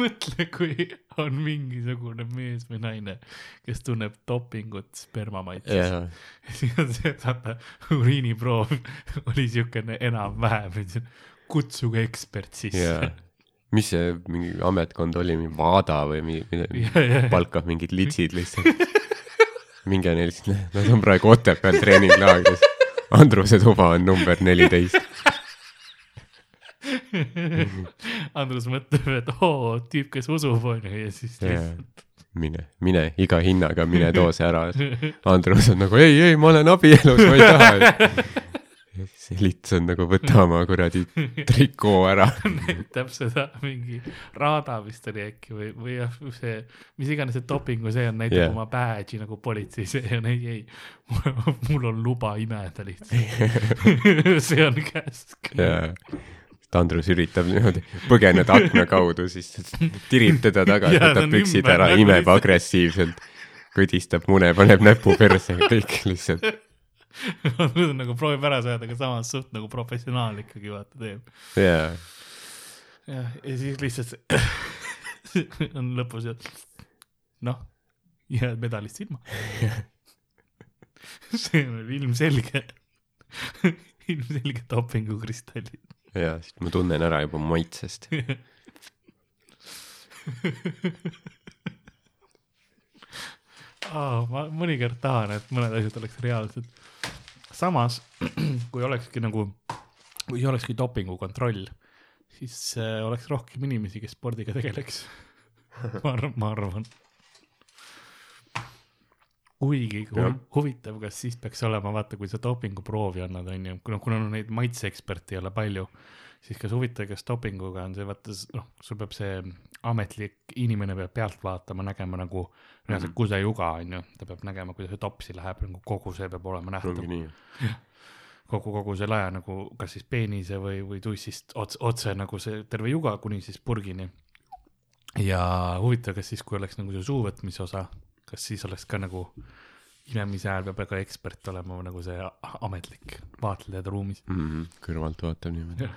mõtle, kui on mingisugune mees või naine, kes tunneb dopingut sperma maitses jaa, siis on see, et vaata uriiniproov oli siukene enam-vähem, kutsuge ekspert sisse jaa. Mis see mingi ametkond oli, mingi Vaada või mi- midagi, ja, ja, palkab mingid litsid lihtsalt. minge neil siis, nad on praegu Otepääl treeninglaagris. Andruse tuba on number neliteist. Andrus mõtleb, et oo, tüüp, kes usub, onju, ja siis lihtsalt mine, mine iga hinnaga, mine too see ära. Andrus on nagu ei, ei, ma olen abielus, ma ei taha. Ja siis Elits on nagu võta oma kuradi trikoo ära. näitab seda mingi Raada vist oli äkki või, või jah, see, mis iganes see dopingu see on, näitab yeah. oma badge'i nagu politseis ja on ei, ei, mul on luba imeda lihtsalt. see on käsk. ja Andrus üritab niimoodi põgeneda akna kaudu, siis tirib teda tagasi, Jaa, ta võtab püksid ära, nagu imeb agressiivselt, kõdistab mune, paneb näpu perse ja kõik lihtsalt. nagu proovib ära saada, aga samas suht nagu professionaal ikkagi vaata teeb. jah, ja siis lihtsalt on lõpus ja noh, jääd medalist ilma. see on ilmselge, ilmselge dopingukristallid. jaa, sest ma tunnen ära juba maitsest. Aa, ma mõnikord tahan, et mõned asjad oleks reaalsed. Samas, kui olekski nagu, kui olekski dopingukontroll, siis äh, oleks rohkem inimesi, kes spordiga tegeleks. ma arvan, ma arvan. kuigi hu Jah. huvitav, kas siis peaks olema, vaata, kui sa dopinguproovi annad, onju, kuna, kuna neid maitseeksperte ei ole palju, siis kas huvitav, kas dopinguga on see, vaata, noh, sul peab see ametlik inimene peab pealt vaatama, nägema nagu reaalselt Mhm. kusejuga onju, ta peab nägema, kuidas see topsi läheb, nagu kogu see peab olema nähtav kogu, kogu see lae nagu kas siis peenise või, või tussist otse, otse nagu see terve juga kuni siis purgini. ja huvitav, kas siis, kui oleks nagu see suuvõtmise osa, kas siis oleks ka nagu imemise ajal peab väga ekspert olema nagu see ametlik vaatleja ruumis. Mhm, kõrvalt vaatab niimoodi,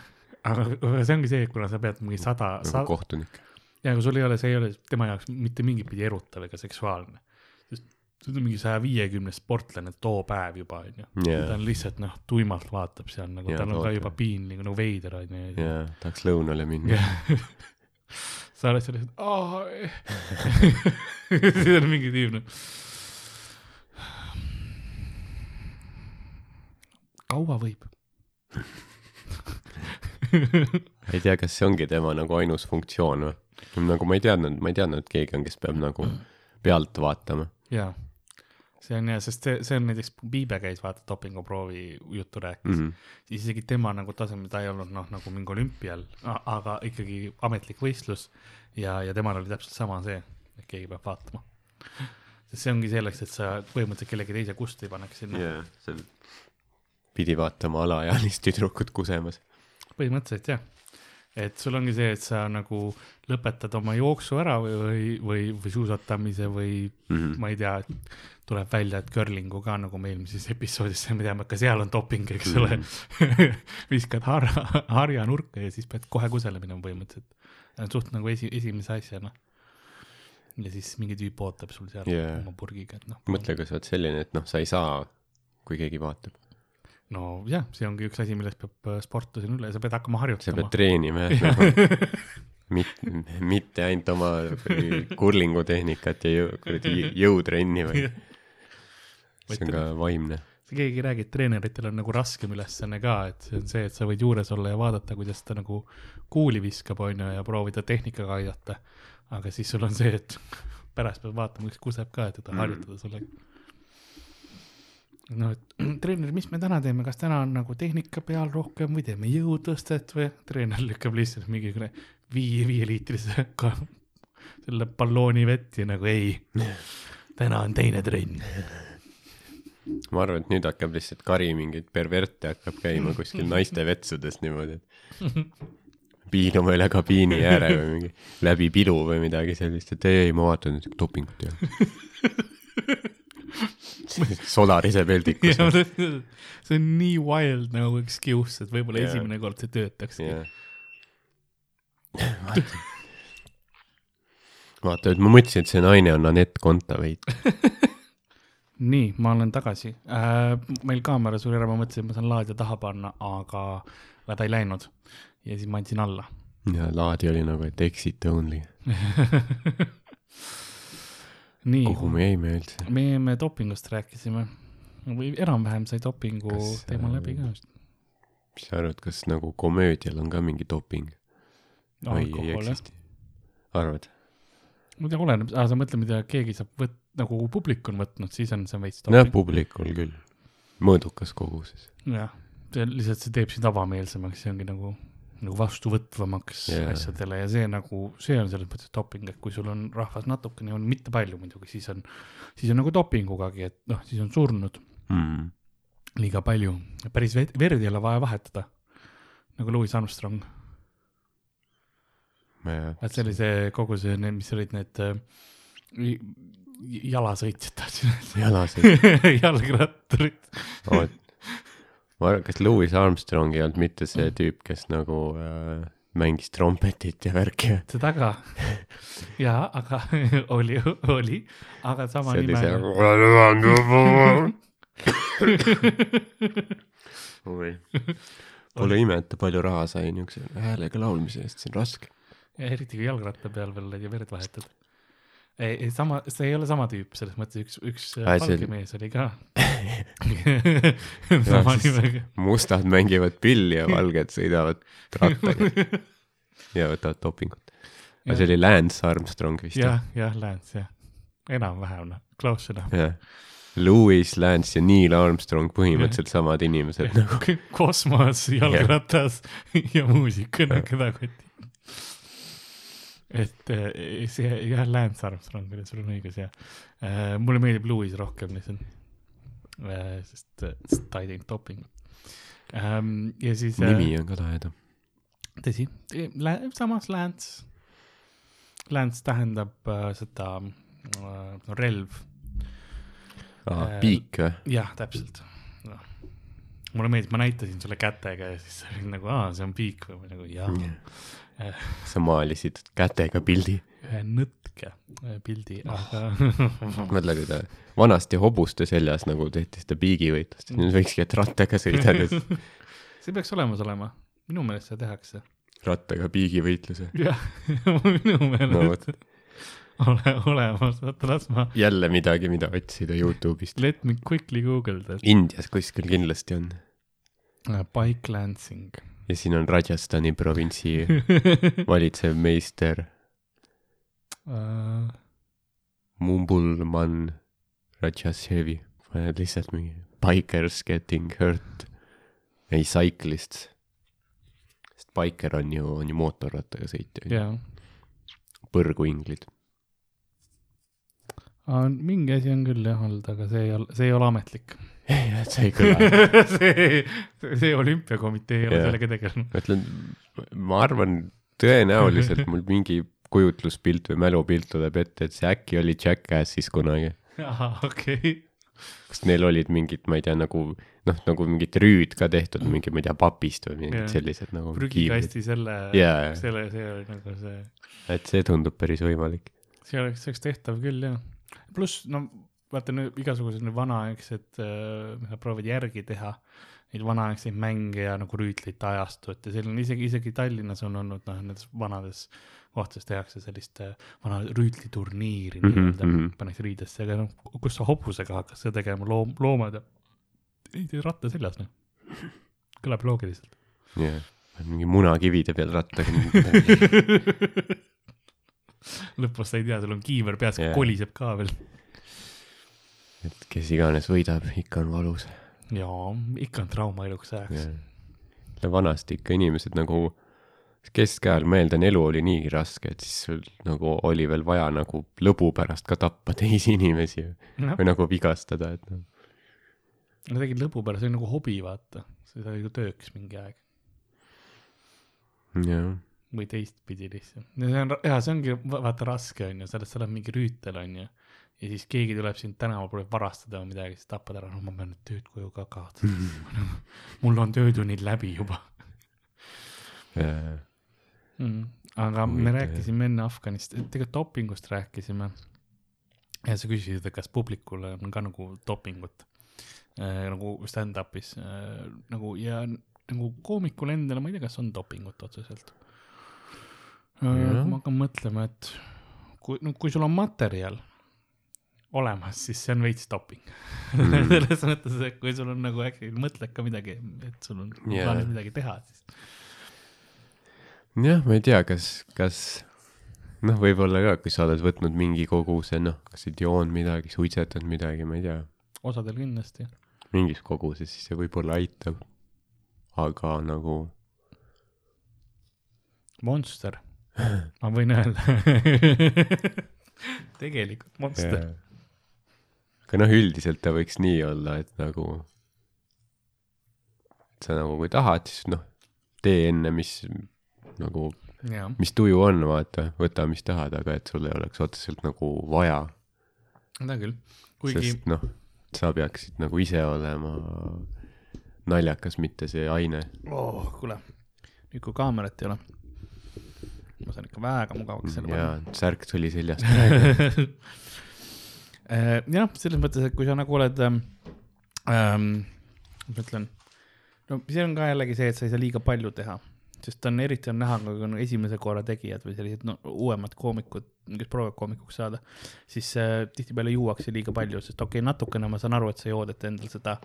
aga aga see ongi see, kuna sa pead mingi sada, nagu sa, kohtunik. ja kui sul ei ole, see ei ole tema jaoks mitte mingit pidi erutav ega seksuaalne. sest see on mingi saja viiekümne sportlane too päev juba onju Jaa. ta on lihtsalt noh, tuimalt vaatab seal nagu Jaa, tal on ka toota. juba piinlik nagu veider onju. jaa, tahaks lõunale minna. sa oled seal lihtsalt, aa. siis on mingi tüüp noh. kaua võib? ei tea, kas see ongi tema nagu ainus funktsioon või? nagu ma ei teadnud, ma ei teadnud, et keegi on, kes peab nagu pealt vaatama. jaa, see on jah, sest see, see on näiteks, Piibe käis vaata dopinguproovi juttu rääkis mm. -hmm. isegi tema nagu tasemel, ta ei olnud noh, nagu mingi olümpial, aga ikkagi ametlik võistlus ja, ja temal oli täpselt sama see, et keegi peab vaatama. sest see ongi selleks, et sa põhimõtteliselt kellegi teise kust ei paneks sinna yeah., jaa, seal pidi vaatama alaealist tüdrukut kusemas. Põhimõtteliselt jah. et sul ongi see, et sa nagu lõpetad oma jooksu ära või, või, või, või suusatamise või Mhm. ma ei tea, tuleb välja, et curling'u ka nagu me eelmises episoodis, me teame, ka seal on doping, eks ole. viskad harja, harja nurka ja siis pead kohe kusele minema põhimõtteliselt. suht nagu esi, esimese asjana. ja siis mingi tüüp ootab sul seal yeah. oma purgiga, et noh. mõtle, kui sa oled selline, et noh, sa ei saa, kui keegi vaatab. No jah, see ongi üks asi, millest peab äh, sportlasel üle, sa pead hakkama sa harjutama pead. treenima jah mitte, mitte ainult oma kuradi kurlingutehnikat ja jõu, kuradi jõutrenni, vaid see on ka vaimne. keegi räägib, treeneritel on nagu raskem ülesanne ka, et see on see, et sa võid juures olla ja vaadata, kuidas ta nagu kuuli viskab, onju, ja proovida tehnikaga aidata. aga siis sul on see, et pärast pead vaatama, kas kuseb ka, et teda harjutada sellega. noh, et treener, mis me täna teeme, kas täna on nagu tehnika peal rohkem või teeme jõutõstet või? Treener lükkab lihtsalt mingi viie, viieliitrise ka selle ballooni vett ja nagu ei, täna on teine trenn. ma arvan, et nüüd hakkab lihtsalt kari mingeid perverte hakkab käima kuskil naiste vetsudes niimoodi, et piinuma üle kabiini ääre või mingi läbi pidu või midagi sellist, et ei, ei, ma vaatan nüüd dopingut ja Solarise peldikus. see on nii wild nagu excuse, et võib-olla yeah. esimene kord see töötaks yeah.. vaata, et ma mõtlesin, et see naine on Anett Kontaveit. nii, ma olen tagasi äh,. meil kaamera suri ära, ma mõtlesin, et ma saan laadija taha panna, aga, ta ei läinud. ja siis ma andsin alla. ja laadi oli nagu, et exit only. nii, kuhu me jäime üldse? me jäime dopingust rääkisime või enam-vähem sai dopingu Kas, teema läbi ka vist. mis sa arvad, kas nagu komöödial on ka mingi doping jah, eksisti? arvad? ma ei tea, oleneb, sa mõtle, mida keegi saab võt-, nagu publik on võtnud, siis on see veits doping. publikul küll. mõõdukas koguses. jah, see lihtsalt, see teeb sind avameelsemaks, see ongi nagu, nagu vastuvõtvamaks yeah. asjadele ja see nagu, see on selles mõttes doping, et kui sul on rahvas natukene, on mitte palju muidugi, siis on, siis on nagu dopingugagi, et noh, siis on surnud Mm. liiga palju, päris ve- verd ei ole vaja vahetada. nagu Louis Armstrong, ma et see oli see kogu see, mis olid need äh, jalasõitjad tahtsin öelda, jalasõit. jalgratturid. Ma arvan, kas Louis Armstrong ei olnud mitte see tüüp, kes nagu äh, mängis trompetit ja värki? seda ka. jaa, aga oli, oli, aga sama see see nime. oi, pole ime, et ta palju raha sai niisuguse häälega laulmise eest, see on raske. ja eriti kui jalgratta peal veel verd vahetada. ei, ei sama, see ei ole sama tüüp, selles mõttes üks, üks Aa, see- valge mees oli ka sama nimega. mustad mängivad pilli ja valged sõidavad rattaga ja võtavad dopingut. aga see oli Lance Armstrong vist jah, jah, Lance jah, enam-vähem noh, close enough. jah. Louis Lance ja Neil Armstrong põhimõtteliselt samad inimesed nagu. kosmos, jalgratas ja muusikuna kõdakotti. Et eh, see jah, Lance Armstrong oli, sul on õigus jah. mulle meeldib Louis rohkem lihtsalt. sest, sest ta ei teinud dopingut. ja siis. nimi on ka lahedam. tõsi, samas Lance, Lance tähendab äh, seda no, relv Äh, piik või? jah, täpselt no.. mulle meeldib, ma näitasin sulle kätega ja siis sa olid nagu, aa, see on piik või nagu jaa, sa maalisid kätega pildi. ühe nõtke äh, pildi, aga mõtle, kui ta vanasti hobuste seljas nagu tehti seda piigivõitlust, nüüd võikski, et rattaga sõidad, see peaks olemas olema, minu meelest seda tehakse. rattaga piigivõitluse. jah, minu no meelest vot, ole olemas, oota las ma, jälle midagi, mida otsida Youtube'ist. let me quickly that. Indias kuskil kindlasti on. Bike lancing. Ja siin on Rajasthani provintsi valitsev meister Uh, Mumbulman Rajashevi. paned lihtsalt mingi bikers getting hurt. ei, cyclists. sest biker on ju, on ju mootorrattaga sõitja, jaa, põrguinglid. mingi asi on küll jah olnud, aga see ei ole, see ei ole ametlik. ei, see ei kõla. see, see olümpiakomitee ei ole sellega tegelenud. ma ütlen, ma arvan, tõenäoliselt mul mingi kujutluspilt või mälupilt tuleb ette, et see äkki oli Jackassis kunagi. ahah, okei okay.. kas neil olid mingid, ma ei tea, nagu noh, nagu mingid rüüd ka tehtud, mingi, ma ei tea, papist või mingid Jaa. sellised nagu prügikasti selle Jaa. selle, see oli nagu see, et see tundub päris võimalik. see oleks, see oleks tehtav küll jah. pluss no vaata nüüd igasugused need vanaaegsed äh,, mis nad proovivad järgi teha, neid vanaaegseid mänge ja nagu rüütlite ajastut ja selline isegi, isegi Tallinnas on olnud noh, nendes vanades kohtades tehakse sellist äh, vana rüütliturniiri Mhm, nii-öelda mhm. pannakse riidesse, aga noh, kus sa hobusega hakkad seda tegema, loom, loomad ja ei ratta seljas noh, kõlab loogiliselt. jah, mingi munakivide peal rattaga. lõpus sa ei tea, sul on kiiver peas yeah., koliseb ka veel. Et kes iganes võidab, ikka on valus. jaa, ikka on trauma eluks ajaks. vanasti ikka inimesed nagu keskajal, ma eeldan, elu oli niigi raske, et siis nagu oli veel vaja nagu lõbu pärast ka tappa teisi inimesi noh, või nagu vigastada, et noh. nad tegid lõbu pärast, see oli nagu hobi, vaata. seda oli ju tööks mingi aeg jah, või teistpidi lihtsalt. ja see on, jaa, see ongi va- vaata raske on ju, sellest sa oled mingi rüütel on ju. Ja siis keegi tuleb sind tänaval, proovib varastada või midagi, siis tapad ära, no ma pean nüüd tööd koju ka kaotama. mul on töötunnid läbi juba mm.. aga me Huvitav, rääkisime enne Afganist, tegelikult dopingust rääkisime. ja sa küsisid, et kas publikul on ka nagu dopingut äh, nagu stand-up'is äh, nagu ja nagu koomikul endal, ma ei tea, kas on dopingut otseselt äh,. Ma hakkan mõtlema, et kui, no kui sul on materjal olemas, siis see on veits doping Mm. selles mõttes, et kui sul on nagu äkki mõtled ka midagi, et sul on Jaa. plaanis midagi teha, siis jah, ma ei tea, kas, kas noh, võib-olla ka, kui sa oled võtnud mingi koguse, noh, kas sa joonud midagi, suitsetanud midagi, ma ei tea, osadel kindlasti. mingis koguses, siis see võib-olla aitab. aga nagu Monster, ma võin öelda. tegelikult Monster. Jaa. Aga noh, üldiselt ta võiks nii olla, et nagu, sa nagu, kui tahad, siis noh, tee enne, mis nagu, mis tuju on, vaata, võta, mis tahad, aga et sul ei oleks otseselt nagu vaja. Seda küll, kuigi sest noh, sa peaksid nagu ise olema naljakas, mitte see aine. oh,, kuule, nüüd kui kaamerat ei ole, ma saan ikka väga mugavaks selle ja särk tuli seljast. Äh, jah, selles mõttes, et kui sa nagu oled ähm,, ähm, ma ütlen, no see on ka jällegi see, et sa ei saa liiga palju teha, sest on eriti on näha, kui on esimese korra tegijad või sellised no, uuemad koomikud, kes proovivad koomikuks saada, siis äh, tihtipeale juuakse liiga palju, sest okei okay,, natukene ma saan aru, et sa jood, et endal seda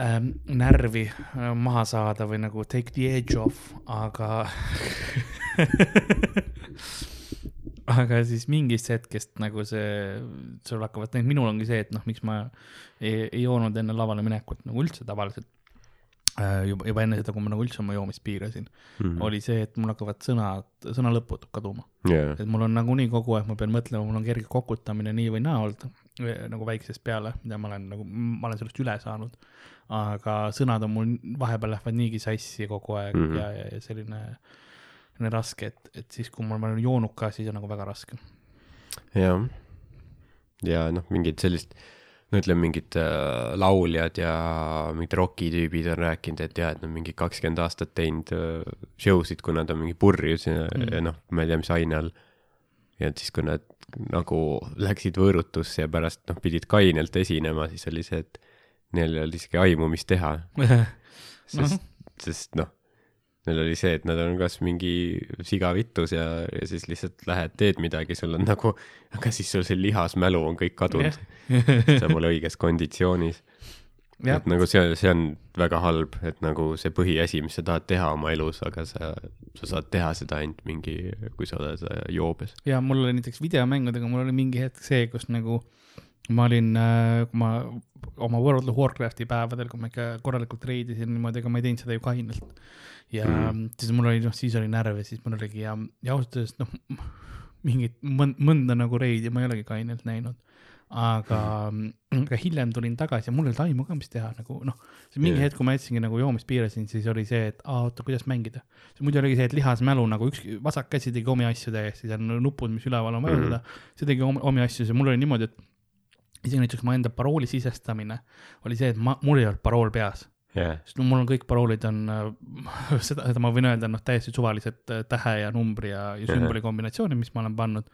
ähm, närvi äh, maha saada või nagu take the edge off, aga aga siis mingist hetkest nagu see, sul hakkavad, minul ongi see, et noh, miks ma ei, ei joonud enne lavale minekut nagu üldse tavaliselt äh, juba, juba enne seda, kui ma nagu üldse oma joomist piirasin mm, -hmm. oli see, et mul hakkavad sõnad, sõnalõpud kaduma. jaa, et mul on nagunii kogu aeg, ma pean mõtlema, mul on kerge kokutamine nii või naa olnud eh, nagu väiksest peale, mida ma olen nagu, ma olen sellest üle saanud. aga sõnad on mul vahepeal lähevad niigi sassi kogu aeg mm. -hmm. ja, ja, ja selline, selline raske, et, et siis, kui ma olen joonud ka, siis on nagu väga raske. jah. ja noh, mingid sellist, no ütleme, mingid äh, lauljad ja mingid rokitüübid on rääkinud, et jah, et nad mingi kakskümmend aastat teinud äh, show sid, kui nad on mingi purjus ja Mm. mm., ja noh, ma ei tea, mis aine all. ja et siis, kui nad nagu läksid võõrutusse ja pärast noh, pidid kainelt esinema, siis oli see, et neil ei olnud isegi aimu, mis teha, sest, sest noh, neil oli see, et nad on kas mingi sigavitus ja, ja siis lihtsalt lähed, teed midagi, sul on nagu, aga siis sul see lihasmälu on kõik kadunud, sa pole õiges konditsioonis. jah et, nagu see, see on väga halb, et nagu see põhiasi, mis sa tahad teha oma elus, aga sa, sa saad teha seda ainult mingi, kui sa oled äh, joobes. ja mul oli näiteks videomängudega, mul oli mingi hetk see, kus nagu ma olin, kui ma oma World of Warcrafti päevadel, kui ma ikka korralikult reidisin niimoodi, ega ma ei teinud seda ju kainelt. Ja mm. Mm. siis mul oli, noh, siis oli närve, siis mul oligi ja, ja ausalt öeldes noh, mingit mõnd, mõnda nagu reidi ma ei olegi kainelt näinud. aga mm., aga hiljem tulin tagasi ja mul ei olnud aimu ka, mis teha nagu noh, mingi yeah. hetk, kui ma jätsingi nagu joomist piirasin, siis oli see, et aa oota, kuidas mängida. muidu oligi see, et lihasmälu nagu üks vasak käsi tegi omi asju täiesti, seal on nupud, mis üleval on vajutada mm, -hmm. see tegi omi asju, see mul oli niimoodi, et isegi näiteks mu enda parooli sisestamine oli see, et ma, mul ei olnud parool peas, jah, sest mul on kõik paroolid on äh, seda, seda ma võin öelda, noh, täiesti suvalised äh, tähe ja numbri ja, ja sümboli kombinatsioonid, mis ma olen pannud.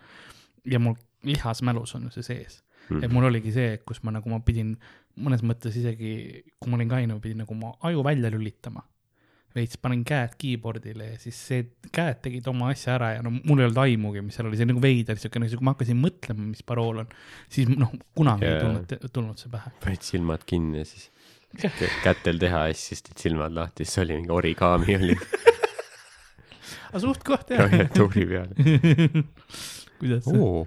ja mul lihasmälus on see sees Mhm. et mul oligi see, kus ma nagu ma pidin mõnes mõttes isegi, kui ma olin kaine, ma pidin nagu oma aju välja lülitama. veits panin käed keyboard'ile ja siis see käed tegid oma asja ära ja no mul ei olnud aimugi, mis seal oli, see oli nagu veider siukene, kui ma hakkasin mõtlema, mis parool on, siis noh, kunagi yeah. ei tulnud, tulnud see pähe. panid silmad kinni ja siis kätel teha ja siis tõstsid silmad lahti, siis oli mingi origami oli aga suht koht jah. klaviatuuri peal. kuidas see oo,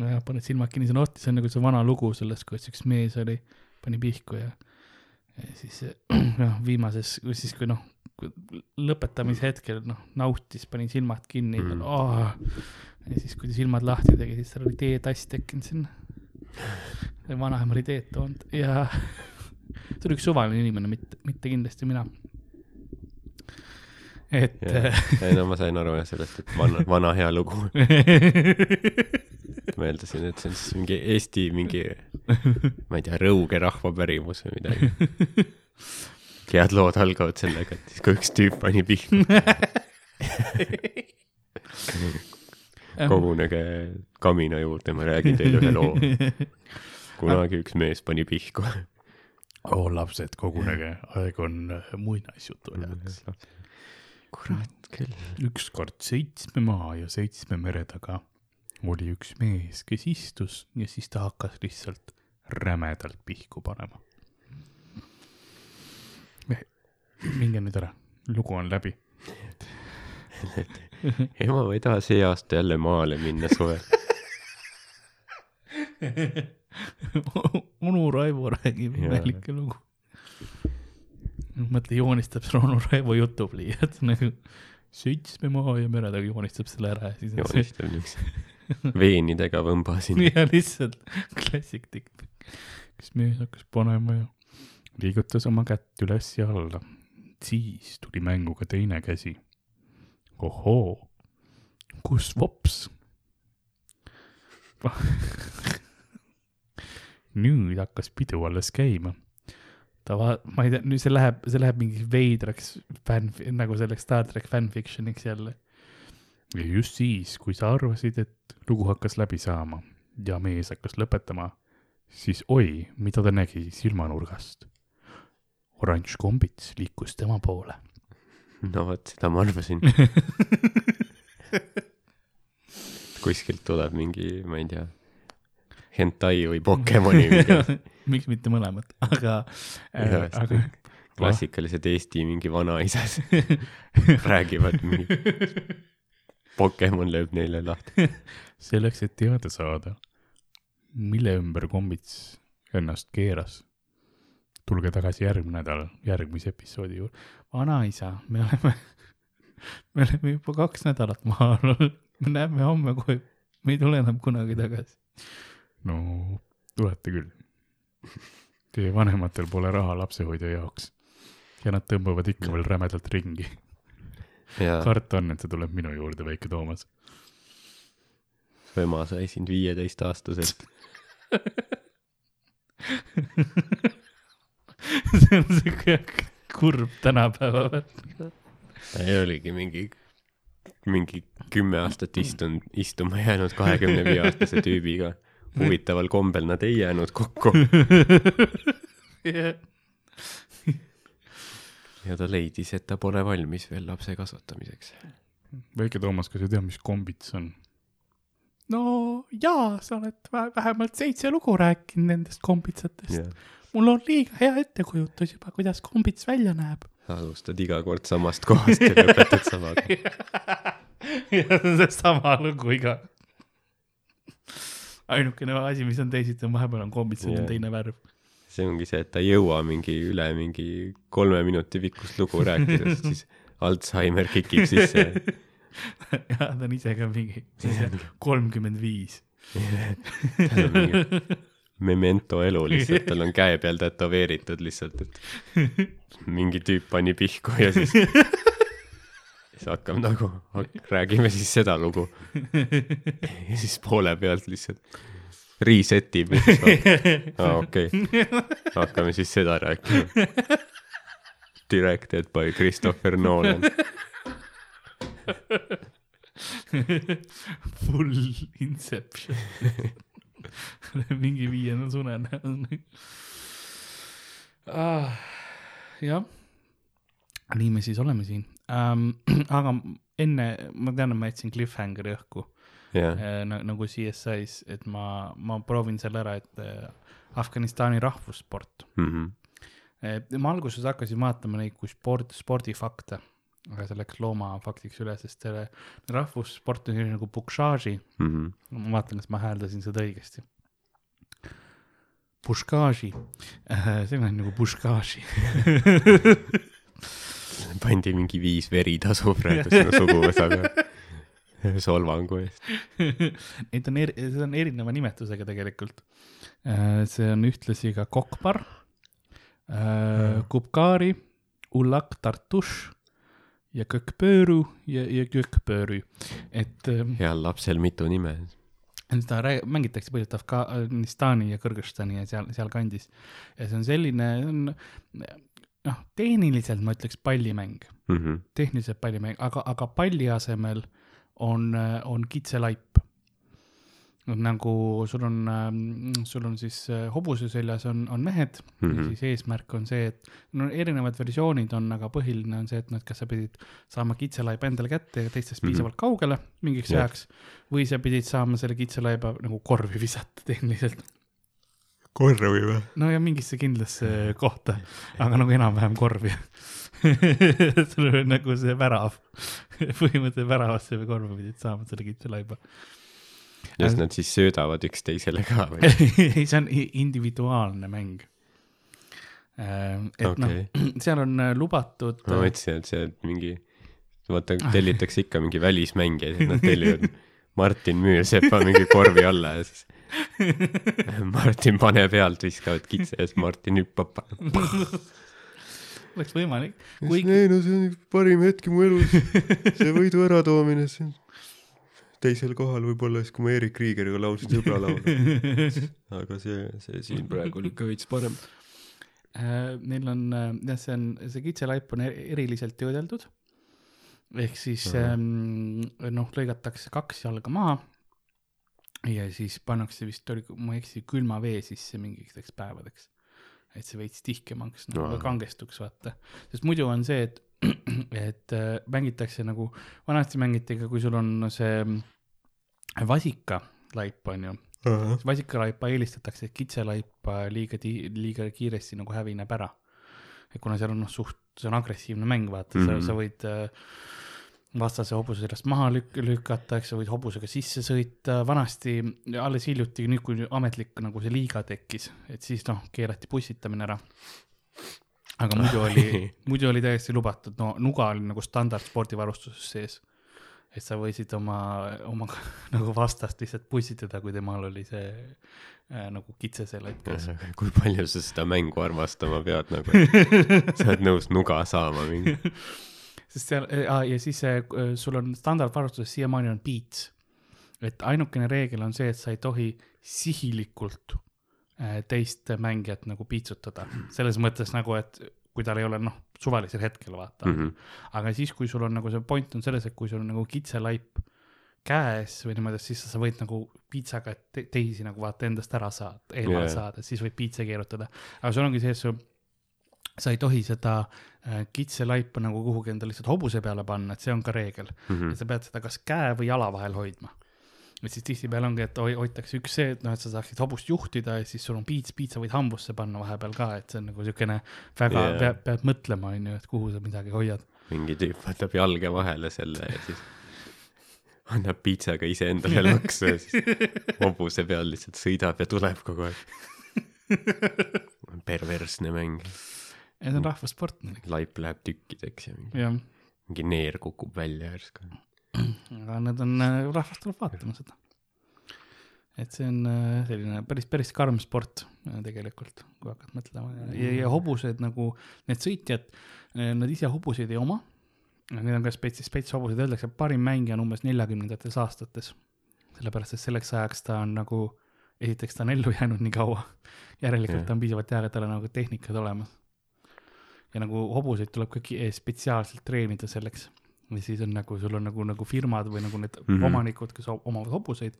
nojah, paned silmad kinni, see on oht, see on nagu see vana lugu sellest, kuidas üks mees oli, pani pihku ja, ja siis noh, viimases, siis kui noh, lõpetamise hetkel noh, nautis, panin silmad kinni mm. oh,. ja siis, kui ta silmad lahti tegi, siis tal oli teetass tekkinud sinna. vanaema oli teed toonud ja see oli üks suvaline inimene, mitte, mitte kindlasti mina. et ei no ma sain aru jah sellest, et vana, vana hea lugu. ma eeldasin, et see on siis mingi Eesti mingi, ma ei tea, Rõuge rahvapärimus või midagi. head lood algavad sellega, et siis kui üks tüüp pani pihku, kogunege kamina juurde, ma räägin teile ühe loo. kunagi üks mees pani pihku. Oo lapsed, kogunege, aeg on muinasjutu ajaks. kurat küll. ükskord seitsmemaa ja seitsme mere taga oli üks mees, kes istus ja siis ta hakkas lihtsalt rämedalt pihku panema. minge nüüd ära, lugu on läbi. ema, ma ei taha see aasta jälle maale minna suvel. onu Raivo räägib imelikke lugu. mõtle, joonistab selle onu Raivo jutupliiat nagu seitsmemaa ja mere taga joonistab selle ära ja siis joonistab niisuguse veenidega võmba sinna. ja lihtsalt klassik tikk. kas mees hakkas panema ja liigutas oma kätt üles ja alla. siis tuli mängu ka teine käsi. ohoo, kus vops? nüüd hakkas pidu alles käima. ta va-, ma ei tea, nüüd see läheb, see läheb mingiks veidraks fänn, nagu selleks Star track fanfiction'iks jälle. ja just siis, kui sa arvasid, et lugu hakkas läbi saama ja mees hakkas lõpetama, siis oi, mida ta nägi silmanurgast. oranž kombits liikus tema poole. no vot, seda ma arvasin. kuskilt tuleb mingi, ma ei tea, hentai või Pokemoni mingi miks mitte mõlemat, aga äh, aga klassikalised Eesti mingi vanaisad räägivad mingi, Pokemon lööb neile lahti. selleks, et teada saada, mille ümber kombits ennast keeras. tulge tagasi järgmine nädal järgmise episoodi juurde. vanaisa, me oleme, me oleme juba kaks nädalat maha olnud, me näeme homme, kui me ei tule enam kunagi tagasi. No tulete küll. Teie vanematel pole raha lapsehoidja jaoks ja nad tõmbavad ikka veel rämedalt ringi. karta on, et see tuleb minu juurde, väike Toomas. ema sai sind viieteistaastaselt. see on siuke kurb tänapäeva peal. ei oligi mingi, mingi kümme aastat istunud, istuma jäänud kahekümne viie aastase tüübiga. Huvitaval kombel nad ei jäänud kokku ja ta leidis, et ta pole valmis veel lapse kasvatamiseks. väike Toomas, kas sa tead, mis kombits on? no jaa, sa oled vä- vähemalt seitse lugu rääkinud nendest kombitsatest. mul on liiga hea ettekujutus juba, kuidas kombits välja näeb. alustad iga kord samast kohast ja lõpetad samaga. ja see on seesama lugu iga. Ainukene asi, mis on teisiti, on vahepeal on kombitsad Jah. on teine värv. see ongi see, et ta ei jõua mingi üle mingi kolme minuti pikkust lugu rääkida, sest siis Alzheimer kikib sisse. ja ta on ise ka mingi kolmkümmend viis. tal on mingi memento elu lihtsalt, tal on käe peal tätoveeritud lihtsalt, et mingi tüüp pani pihku ja siis, siis hakkab nagu, räägime siis seda lugu. ja siis poole pealt lihtsalt reset ib ja siis vaatad, aa okei okay., hakkame siis seda rääkima. Directed by Christopher Nolan. Full inception. mingi viienda unenäo ah,. jah, nii me siis oleme siin ähm. aga enne, ma tean, et ma jätsin cliffhangeri õhku jah, äh, nagu CSI-s, et ma, ma proovin selle ära, et äh, Afganistani rahvussport. Mhm. ma alguses hakkasin vaatama neid kui sport, spordifakte, aga see läks loomafaktiks üle, sest selle rahvussport on selline nagu Bukšaaži, Mhm. ma vaatan, kas ma hääldasin seda õigesti. Puškaaži, see on nagu Puškaaži. pandi mingi viis veritasu praegu sinu suguvõsaga solvangu eest. Neid on eri, see on erineva nimetusega tegelikult. see on ühtlasi ka kokpar, kubkaari, ullak tartuš ja kökpööru ja, ja kökpööru, et ähm, heal lapsel mitu nime. seda rääg- mängitakse põhiliselt Afganistani ja Kõrgõzstani ja seal, sealkandis. ja see on selline, on noh, tehniliselt ma ütleks pallimäng, Mhm. tehniliselt pallimäng, aga, aga palli asemel on, on kitselaip. nagu sul on, sul on siis äh, hobuse seljas on, on mehed mm, -hmm. ja Mhm. siis eesmärk on see, et no erinevad versioonid on, aga põhiline on see, et noh, et kas sa pidid saama kitselaiba endale kätte ja teistest Mhm. piisavalt kaugele mingiks Jah. ajaks või sa pidid saama selle kitselaiba nagu korvi visata tehniliselt. Korvi või? no ja mingisse kindlasse kohta, aga nagu enam-vähem korvi. sul on nagu see värav, põhimõtteliselt väravasse või korva pidid saama selle kitselaiba. ja siis nad siis söödavad üksteisele ka või? ei, see on individuaalne mäng. et noh okei, seal on äh, lubatud. ma mõtlesin, et see mingi, vaata tellitakse ikka mingi välismängijaid, et nad tellivad Martin Müürsepa mingi korvi alla ja siis Martin paneb pealt, viskavad kitse ja siis Martin hüppab. oleks võimalik, kuigi ei no see on parim hetk mu elus, see võidu äratoomine, see on teisel kohal võib-olla siis, kui ma Erik Kriegeriga laulsin sõbralaulu. aga see, see siin praegu oli ikka veits parem. Äh, Neil on äh, jah, see on, see kitselaip on eriliselt töödeldud. ehk siis ähm, noh, lõigatakse kaks jalga maha. Ja siis pannakse vist oli, ma ei eksi, külma vee sisse mingiteks päevadeks. et see veits tihkemaks nagu Ahah. no, kangestuks, vaata. sest muidu on see, et, et äh, mängitakse nagu, vanasti mängiti ka, kui sul on see mm, vasikalaip on ju vasikalaipa eelistatakse, et kitselaipa liiga ti-, liiga kiiresti nagu hävineb ära. et kuna seal on noh, suht, see on agressiivne mäng, vaata mm, -hmm. Mhm. sa, sa võid äh, vastase hobuse sellest maha lük-, lükata, eks sa võid hobusega sisse sõita, vanasti, alles hiljuti, nüüd kui ametlik nagu see liiga tekkis, et siis noh, keelati pussitamine ära. aga muidu oli, muidu oli täiesti lubatud, no nuga oli nagu standard spordivarustuses sees. et sa võisid oma, oma nagu vastast lihtsalt pussitada, kui temal oli see äh, nagu kitse seal hetkes. kui palju sa seda mängu armastama pead nagu, sa oled nõus nuga saama mingi. Sest seal äh, ja siis see, sul on standardvarustuses siiamaani on beats. et ainukene reegel on see, et sa ei tohi sihilikult äh, teist mängijat nagu piitsutada, selles mõttes nagu, et kui tal ei ole noh, suvalisel hetkel vaata mm. -hmm. aga siis, kui sul on nagu see point on selles, et kui sul on nagu kitselaip käes või niimoodi, siis sa võid nagu piitsaga te teisi nagu vaata endast ära saada, eemale yeah. saada, siis võid piitsa keerutada. aga sul ongi see, et sul, sa ei tohi seda äh, kitselaipa nagu kuhugi enda lihtsalt hobuse peale panna, et see on ka reegel mm. -hmm. sa pead seda kas käe või jala vahel hoidma. et siis tihtipeale ongi, et hoi- hoitakse üks see, et noh, et sa saaksid hobust juhtida ja siis sul on piits, piitsa võid hambusse panna vahepeal ka, et see on nagu siukene väga yeah., pead, pead mõtlema, on ju, et kuhu sa midagi hoiad. mingi tüüp võtab jalge vahele selle ja siis annab piitsaga iseendale laksu ja siis hobuse peal lihtsalt sõidab ja tuleb kogu aeg. perversne mäng, ja see on rahvasport muidugi, laip läheb tükkideks ja mingi, mingi neer kukub välja järsku. aga need on, rahvas tuleb vaatama seda. et see on äh, selline päris, päris karm sport äh, tegelikult, kui hakkad mõtlema ja, ja hobused nagu, need sõitjad, nad ise hobuseid ei oma. Need on ka spets, spets hobused, öeldakse, parim mängija on umbes neljakümnendates aastates. sellepärast, et selleks ajaks ta on nagu, esiteks ta on ellu jäänud nii kaua, järelikult Jah. ta on piisavalt hea, et tal on nagu tehnikad olemas. Ja nagu hobuseid tuleb ka spetsiaalselt treenida selleks või siis on nagu, sul on nagu, nagu firmad või nagu need mm. -hmm. omanikud, kes omavad hobuseid,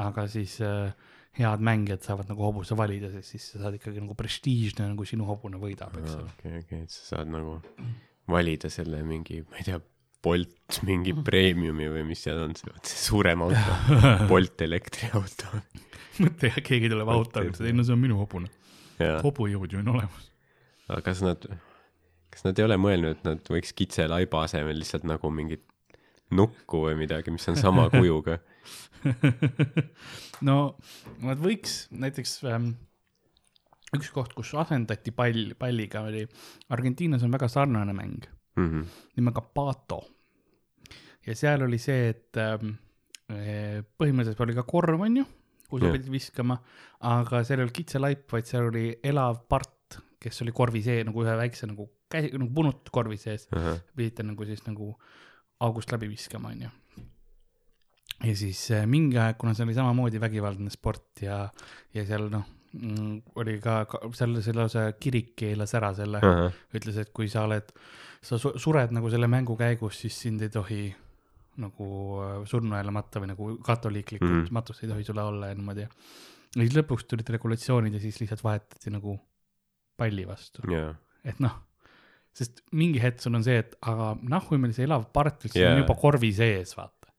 aga siis äh, head mängijad saavad nagu hobuse valida, sest siis sa saad ikkagi nagu prestiižne, nagu sinu hobune võidab, eks ole. okei, okei, et sa saad nagu valida selle mingi, ma ei tea, Bolt mingi premiumi või mis seal on, see suurem auto, Bolt elektriauto. mõtle, keegi tuleb autoga, ütleb, ei no see on minu hobune. hobujõud ju on olemas. aga kas nad, kas nad ei ole mõelnud, et nad võiks kitselaiba asemel lihtsalt nagu mingit nukku või midagi, mis on sama kujuga. no nad võiks näiteks ähm, üks koht, kus asendati pall, palliga oli, Argentiinas on väga sarnane mäng Mhm. nimega Pato. ja seal oli see, et ähm, eh, põhimõtteliselt oli ka korv, on ju, kuhu sa pidid viskama, aga seal ei olnud kitselaip, vaid seal oli elav part, kes oli korvi sees nagu ühe väikse nagu käsi, nagu punut korvi sees, pidite nagu siis nagu august läbi viskama, onju. ja siis äh, mingi aeg, kuna see oli samamoodi vägivaldne sport ja, ja seal noh, oli ka, seal see lausa kirik keelas ära selle, ütles, et kui sa oled, sa su- sured nagu selle mängu käigus, siis sind ei tohi nagu äh, surnuaela matta või nagu katoliiklikult mm. -hmm. matust ei tohi sulle olla ja niimoodi. ja siis lõpuks tulid regulatsioonid ja siis lihtsalt vahetati nagu palli vastu, jaa, et noh, sest mingi hetk sul on see, et aga nahku meil see elav part Jaa. yeah. on juba korvi sees, vaata.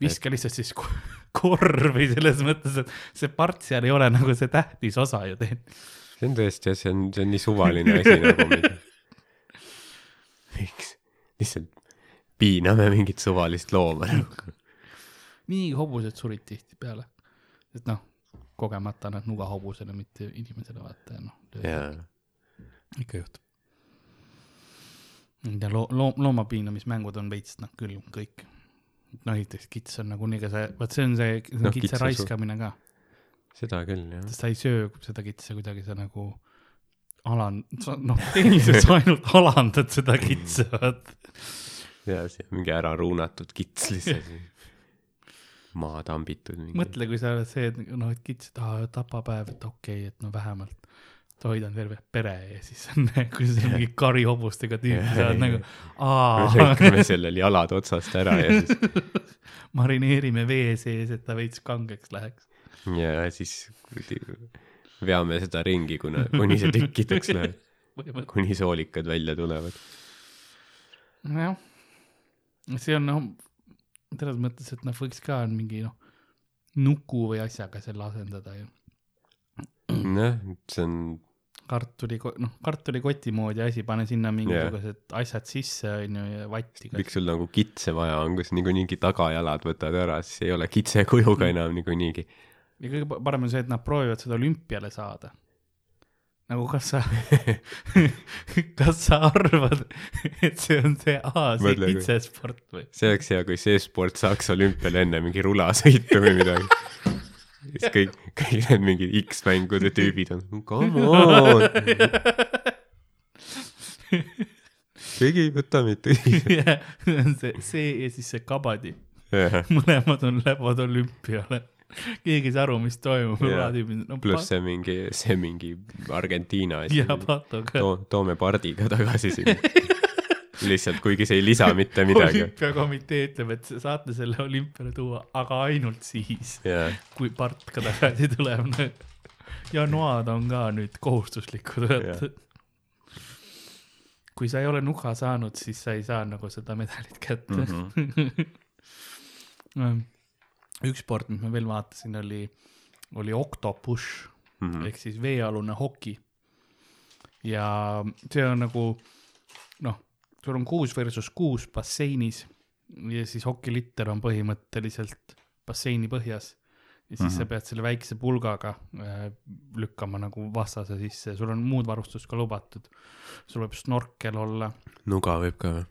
viska lihtsalt siis ko- korvi selles mõttes, et see part seal ei ole nagu see tähtis osa ju tegelikult. see on tõesti jah, see on, see on nii suvaline asi nagu mingi. miks, lihtsalt piiname mingit suvalist looma nagu. nii hobused surid tihtipeale, et noh, kogemata nad nuga hobusele, mitte inimesele vaata ja noh, ikka juhtub. ja loo-, loo-, loomapiinamismängud on veits noh küll kõik. no näiteks kits on nagunii ka see, vot see on see, see on no, kitse raiskamine ka, seda küll jah. sa ei söö seda kitse kuidagi, sa nagu alan-, sa noh, tehniliselt sa ainult alandad seda kitse, vaata. jaa, see mingi ära ruunatud kits lihtsalt. maha tambitud mingi. mõtle, kui sa oled see, et noh, et kits, et aa, tapapäev, et okei okay,, et no vähemalt hoidan terve pere ja siis on, kui sa mingi karihobustega tüüpi saad nagu, aa, lõikame sellel jalad otsast ära ja siis, marineerime vee sees, et ta veits kangeks läheks. ja siis veame seda ringi, kuna, kuni see tükkideks läheb, kuni soolikad välja tulevad. nojah, see on noh, selles mõttes, et noh, võiks ka mingi noh, nuku või asjaga selle asendada ju. noh, see on, kartuli, noh, kartulikoti moodi asi, pane sinna mingisugused yeah. asjad sisse, onju, ja vatti miks sul nagu kitse vaja on, kui sa niikuinii tagajalad võtad ära, siis ei ole kitse kujuga enam niikuinii. ja kõige pa- parem on see, et nad proovivad seda olümpiale saada. nagu kas sa, kas sa arvad, et see on see, aa, see Mõtle, kitsesport või? see oleks hea, kui see sport saaks olümpiale enne mingi rulasõitu või midagi. siis kõik, kõik need mingid X-mängude tüübid on, come on, keegi ei võta meid tõsiselt. see, see ja siis see kabadi, jah, mõlemad on, lähevad olümpiale. keegi ei saa aru, mis toimub, Jaa. tüübid, no pluss see mingi, see mingi Argentiina asi ja. patoga. too, toome pardiga tagasi sinna. lihtsalt, kuigi see ei lisa mitte midagi. olümpiakomitee ütleb, et saate selle olümpiale tuua, aga ainult siis, jaa, kui part ka tagasi tuleb. ja noad on ka nüüd kohustuslikud, et kui sa ei ole nuga saanud, siis sa ei saa nagu seda medalit kätte mm. üks sport, mis ma veel vaatasin, oli, oli oktopush Mhm. ehk siis veealune hoki. ja see on nagu sul on kuus versus kuus basseinis ja siis hokilitter on põhimõtteliselt basseini põhjas ja siis mm -hmm. sa Mhm. pead selle väikse pulgaga äh, lükkama nagu vastase sisse, sul on muud varustust ka lubatud. sul võib snorkel olla. nuga võib ka või?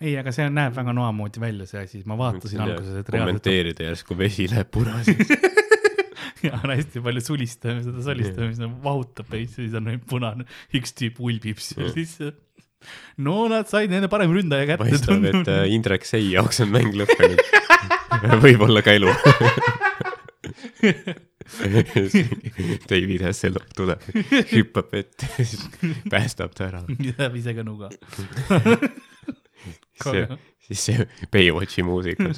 ei, aga see on, näeb väga noamoodi välja, see asi, ma vaatasin alguses, et kommenteerida järsku vesi läheb punaseks. ja on hästi palju sulistamist, seda sulistamist nagu vahutab veits ja siis on punane, üks tüüp ulbib seal lihtsalt. No nad said nende parem ründaja kätte. paistab, et äh, Indrek Sei jaoks on mäng lõppenud. võib-olla ka elu. David Hasselhoff tuleb, hüppab ette, päästab ta ära. läheb ise ka nuga. see, siis see Baywatchi muusika.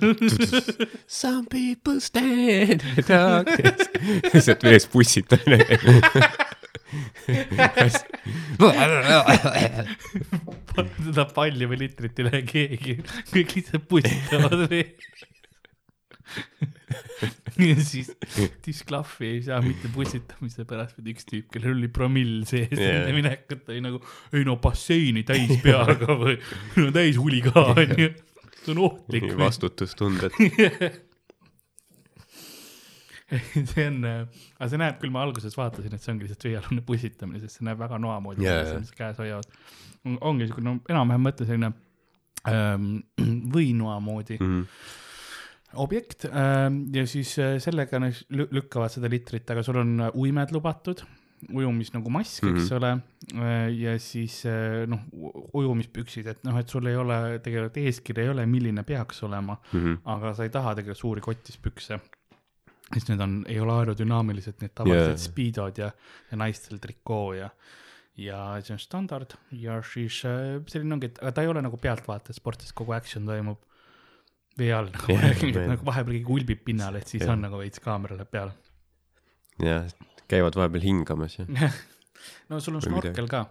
Some people stand darkness. lihtsalt mees pussitamine. Seda palli või litrit ei lähe keegi, kõik lihtsalt pussitavad veel. ja siis disklahvi ei saa mitte pussitamise pärast, vaid üks tüüp, kellel oli promill sees yeah. enne minekut, oli nagu ei no basseini täis peaga või no täis huligaan ja see on ohtlik. vastutustundet. see on, aga see näeb küll, ma alguses vaatasin, et see ongi lihtsalt veealune pussitamine, sest see näeb väga noamoodi Jaa, välja, jaa. mis käes hoiavad. ongi siuke no enam-vähem mõtle selline ähm, võinoa moodi Mhm. objekt ähm, ja siis äh, sellega lükkavad seda litrit, aga sul on äh, uimed lubatud, ujumis nagu mask, eks Mhm. ole äh,, ja siis äh, noh, ujumispüksid, et noh, et sul ei ole tegelikult eeskiri ei ole, milline peaks olema, Mhm. aga sa ei taha tegelikult suuri kotispükse. Siis need on, ei ole aerodünaamilised, need tavalised yeah. speedod ja, ja naistel trikoo ja, ja see on standard ja siis äh, selline ongi, et aga ta ei ole nagu pealtvaataja sport, sest kogu action toimub vee all nagu yeah, nagu vahepeal keegi ulbib pinnale, et siis Jah. on nagu veits kaamera läheb peale. jah, käivad vahepeal hingamas ja. no sul on Või midagi. snorkel ka,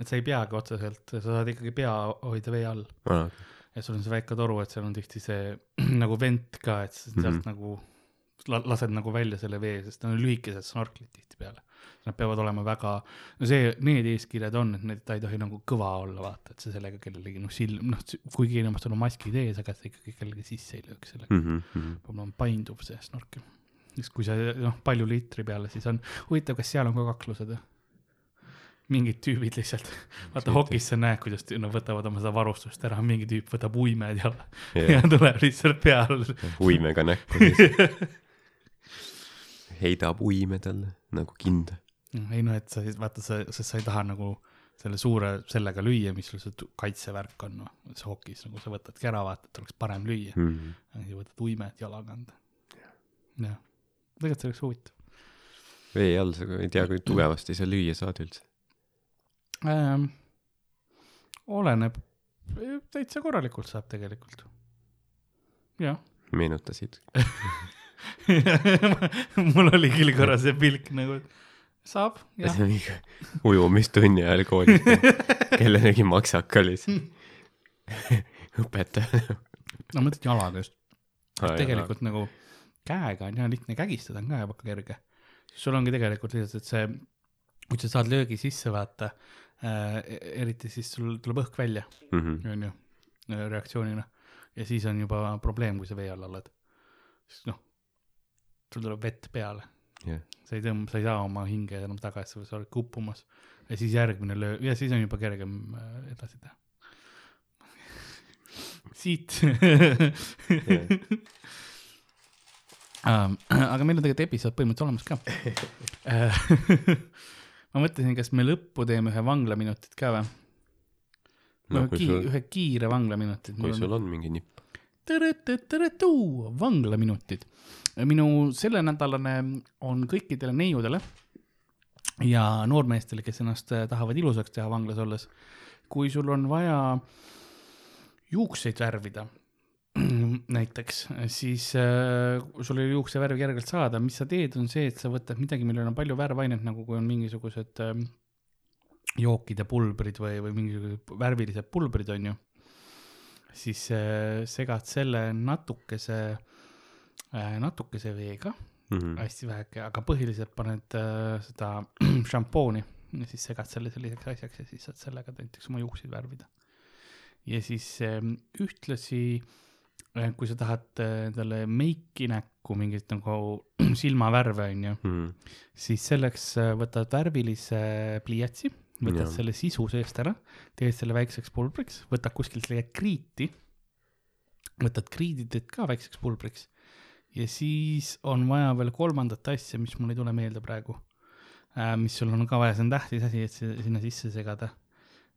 et sa ei peagi otseselt, sa saad ikkagi pea hoida vee all ja sul on see väike toru, et seal on tihti see nagu vent ka, et sealt mm. -hmm. nagu lased nagu välja selle vee, sest need on lühikesed snorklid tihtipeale. Nad peavad olema väga, no see, need eeskirjad on, et need, ta ei tohi nagu kõva olla, vaata, et sa sellega kellelegi noh, silm, noh, kuigi inimestel on maskid ees, aga sa ikkagi kellelegi sisse ei lööks sellega. Mhm, peab olema painduv see snorkel. siis kui sa noh, palju liitri peale, siis on huvitav, kas seal on ka kaklused või? mingid tüübid lihtsalt, vaata hokis sa näed, kuidas nad võtavad oma seda varustust ära, mingi tüüp võtab uimed ja, ja tuleb lihtsalt peale. uimega näkku. heidab uime talle nagu kinda. ei noh, et sa vaata, sa, sest sa ei taha nagu selle suure sellega lüüa, mis sul see kaitsevärk on, noh, sookis nagu sa võtadki ära, vaata, et oleks parem lüüa mm. -hmm. ja võtad uimet jalaga anda. jah, tegelikult see oleks huvitav vee all sa ei tea, kui tugevasti sa lüüa saad üldse. ähm,. oleneb, täitsa korralikult saab tegelikult. jah meenutasid. mul oli küll korra see pilk nagu, et saab, jah. ujumistunni ajal koolis kellelegi maksakalis. õpetaja. no mõtled jalaga just, tegelikult nagu käega on jah lihtne kägistada on ka väga kerge. sul ongi tegelikult lihtsalt, et see, kui sa saad löögi sisse vaata äh,, eriti siis sul tuleb õhk välja, mm. -hmm. onju, reaktsioonina. ja siis on juba probleem, kui sa vee all oled. sest noh, sul tuleb vett peale jah, sa ei tõmba, sa ei saa oma hinge enam tagasi, sa oled uppumas ja siis järgmine löö- ja siis on juba kergem äh, edasi teha. siit um,. aga meil on tegelikult episood põhimõtteliselt olemas ka. ma mõtlesin, kas me lõppu teeme ühe vanglaminutit ka või? no no, kui ki sul, ühe kiire vanglaminutit. kui sul on mingi nipp. tere-tere-tere-tuu, vanglaminutid. Minu sellenädalane on kõikidele neiudele ja noormeestele, kes ennast äh, tahavad ilusaks teha vanglas olles. kui sul on vaja juukseid värvida, näiteks, siis äh, sul ei ole juuksevärvi kergelt saada, mis sa teed, on see, et sa võtad midagi, millel on palju värvainet, nagu kui on mingisugused äh, jookide pulbrid või, või mingisugused värvilised pulbrid, on ju siis äh, segad selle natukese äh,, natukese veega, Mhm. hästi väheke, aga põhiliselt paned äh, seda šampooni ja siis segad selle selliseks asjaks ja siis saad sellega näiteks oma juukseid värvida. ja siis äh, ühtlasi äh,, kui sa tahad äh, endale meiki näkku, mingit nagu silmavärve, onju, Mhm. siis selleks äh, võtad värvilise pliiatsi, võtad Jaa. selle sisu seest ära, teed selle väikseks pulbriks, võtad kuskilt leiad kriiti, võtad kriidi, teed ka väikseks pulbriks ja siis on vaja veel kolmandat asja, mis mul ei tule meelde praegu äh,, mis sul on ka vaja, see on tähtis asi, et see sinna sisse segada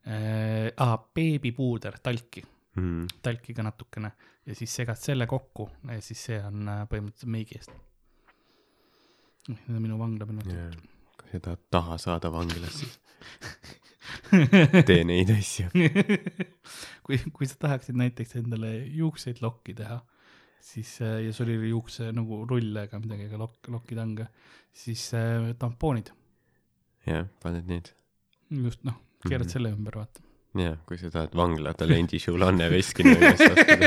äh,. aa, beebipuuder, talki, Mhm. talki ka natukene ja siis segad selle kokku ja siis see on äh, põhimõtteliselt meigi eest. Need on minu vanglaminutid. jah, kui sa tahad taha saada vanglas, siis tee neid asju. kui, kui sa tahaksid näiteks endale juukseid lokki teha, siis äh, ja sul oli juukse nagu rull ega midagi, ega lokk, lokkitanga, siis äh, tampoonid, jah, paned need. just noh, keerad mm -hmm. selle ümber, vaata. jah, kui sa tahad vangla talendi Žulanne veskina üles astuda,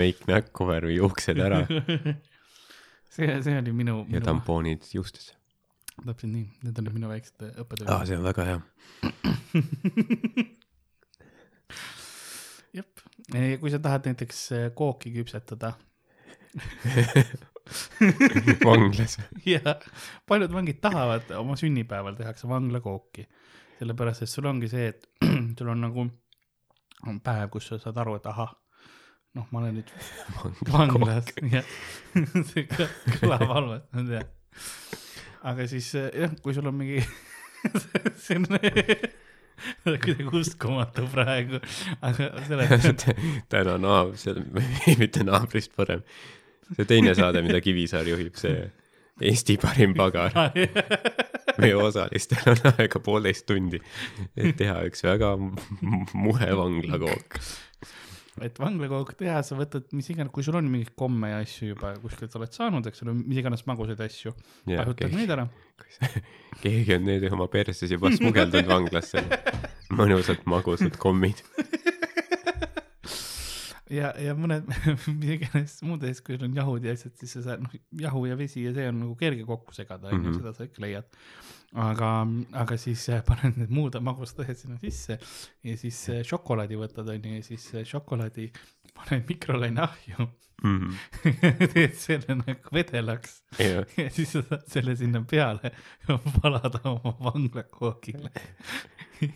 meik näkku, värvi juuksed ära see, see oli minu, ja minu, tampoonid juustesse. täpselt nii, need olid minu väiksed aa, õppetööd. see on väga hea. jep, kui sa tahad näiteks äh, kooki küpsetada vanglas. ja paljud vangid tahavad, oma sünnipäeval tehakse vanglakooki. sellepärast, et sul ongi see, et sul on nagu on päev, kus sa saad aru, et ahah, noh, ma olen nüüd vanglas, jah. see kõ- kõlab halvasti, ma tean. aga siis eh, jah, kui sul on mingi, on kuidagi uskumatu praegu, aga selles täna naab, on, mitte naabrist parem. see teine saade, mida Kivisaar juhib, see Eesti parim pagar. meie osalistel on aega poolteist tundi, et teha üks väga muhe vanglakook. Et vanglakook teha, sa võtad mis iganes, kui sul on mingeid komme ja asju juba kuskilt oled saanud, eks ole, mis iganes magusaid asju, kasutad neid ära. keegi on nüüd oma perses juba smugeldanud vanglasse. mõnusad magusad kommid. ja, ja mõned mis iganes muud asjad, kui sul on jahud ja asjad, siis sa saad, noh, jahu ja vesi ja see on nagu kerge kokku segada, onju, Mhm. seda sa ikka leiad. aga, aga siis äh, paned need muud magusad asjad sinna sisse ja siis äh, šokolaadi võtad, onju, ja siis äh, šokolaadi paned mikrolaineahju, teed selle nagu vedelaks jah, ja siis sa saad selle sinna peale valada oma vanglakoogile.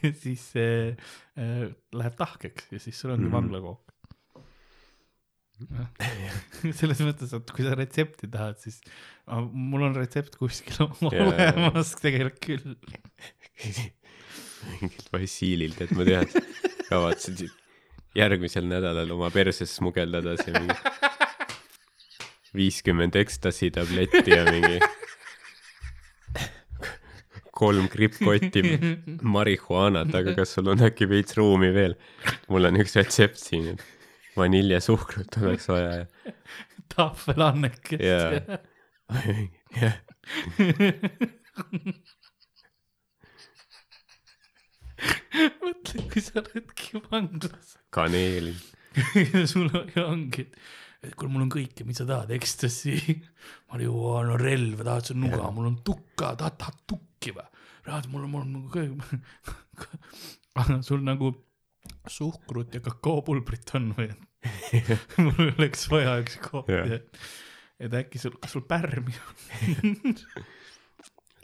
ja siis see äh, läheb tahkeks ja siis sul ongi mm. -hmm. vanglakook. selles mõttes, et kui sa retsepti tahad, siis mul on retsept kuskil olemas tegelikult küll. mingilt Vassililt, et ma tean, kavatsesid järgmisel nädalal oma perses smugeldada see mingi viiskümmend ekstasi tabletti ja mingi kolm krippkotti marihuaanat, aga kas sul on äkki veits ruumi veel? mul on üks retsept siin, et vaniljesuhkrut oleks vaja ja, tahvelannekest Jaa. jah, mõtle, kui sa oledki vanglas kaneeli. ja sul ongi, et, kuule, mul on kõike, mis sa tahad, ekstasi, marihuaana, relv, tahad sa nuga, mul on tukka, tahad, tahad tukki või? tahad, mul on, mul on kõik. sul nagu suhkrut ja kakaopulbrit on või? mul oleks vaja üks Jah. ja et äkki sul, kas sul pärmi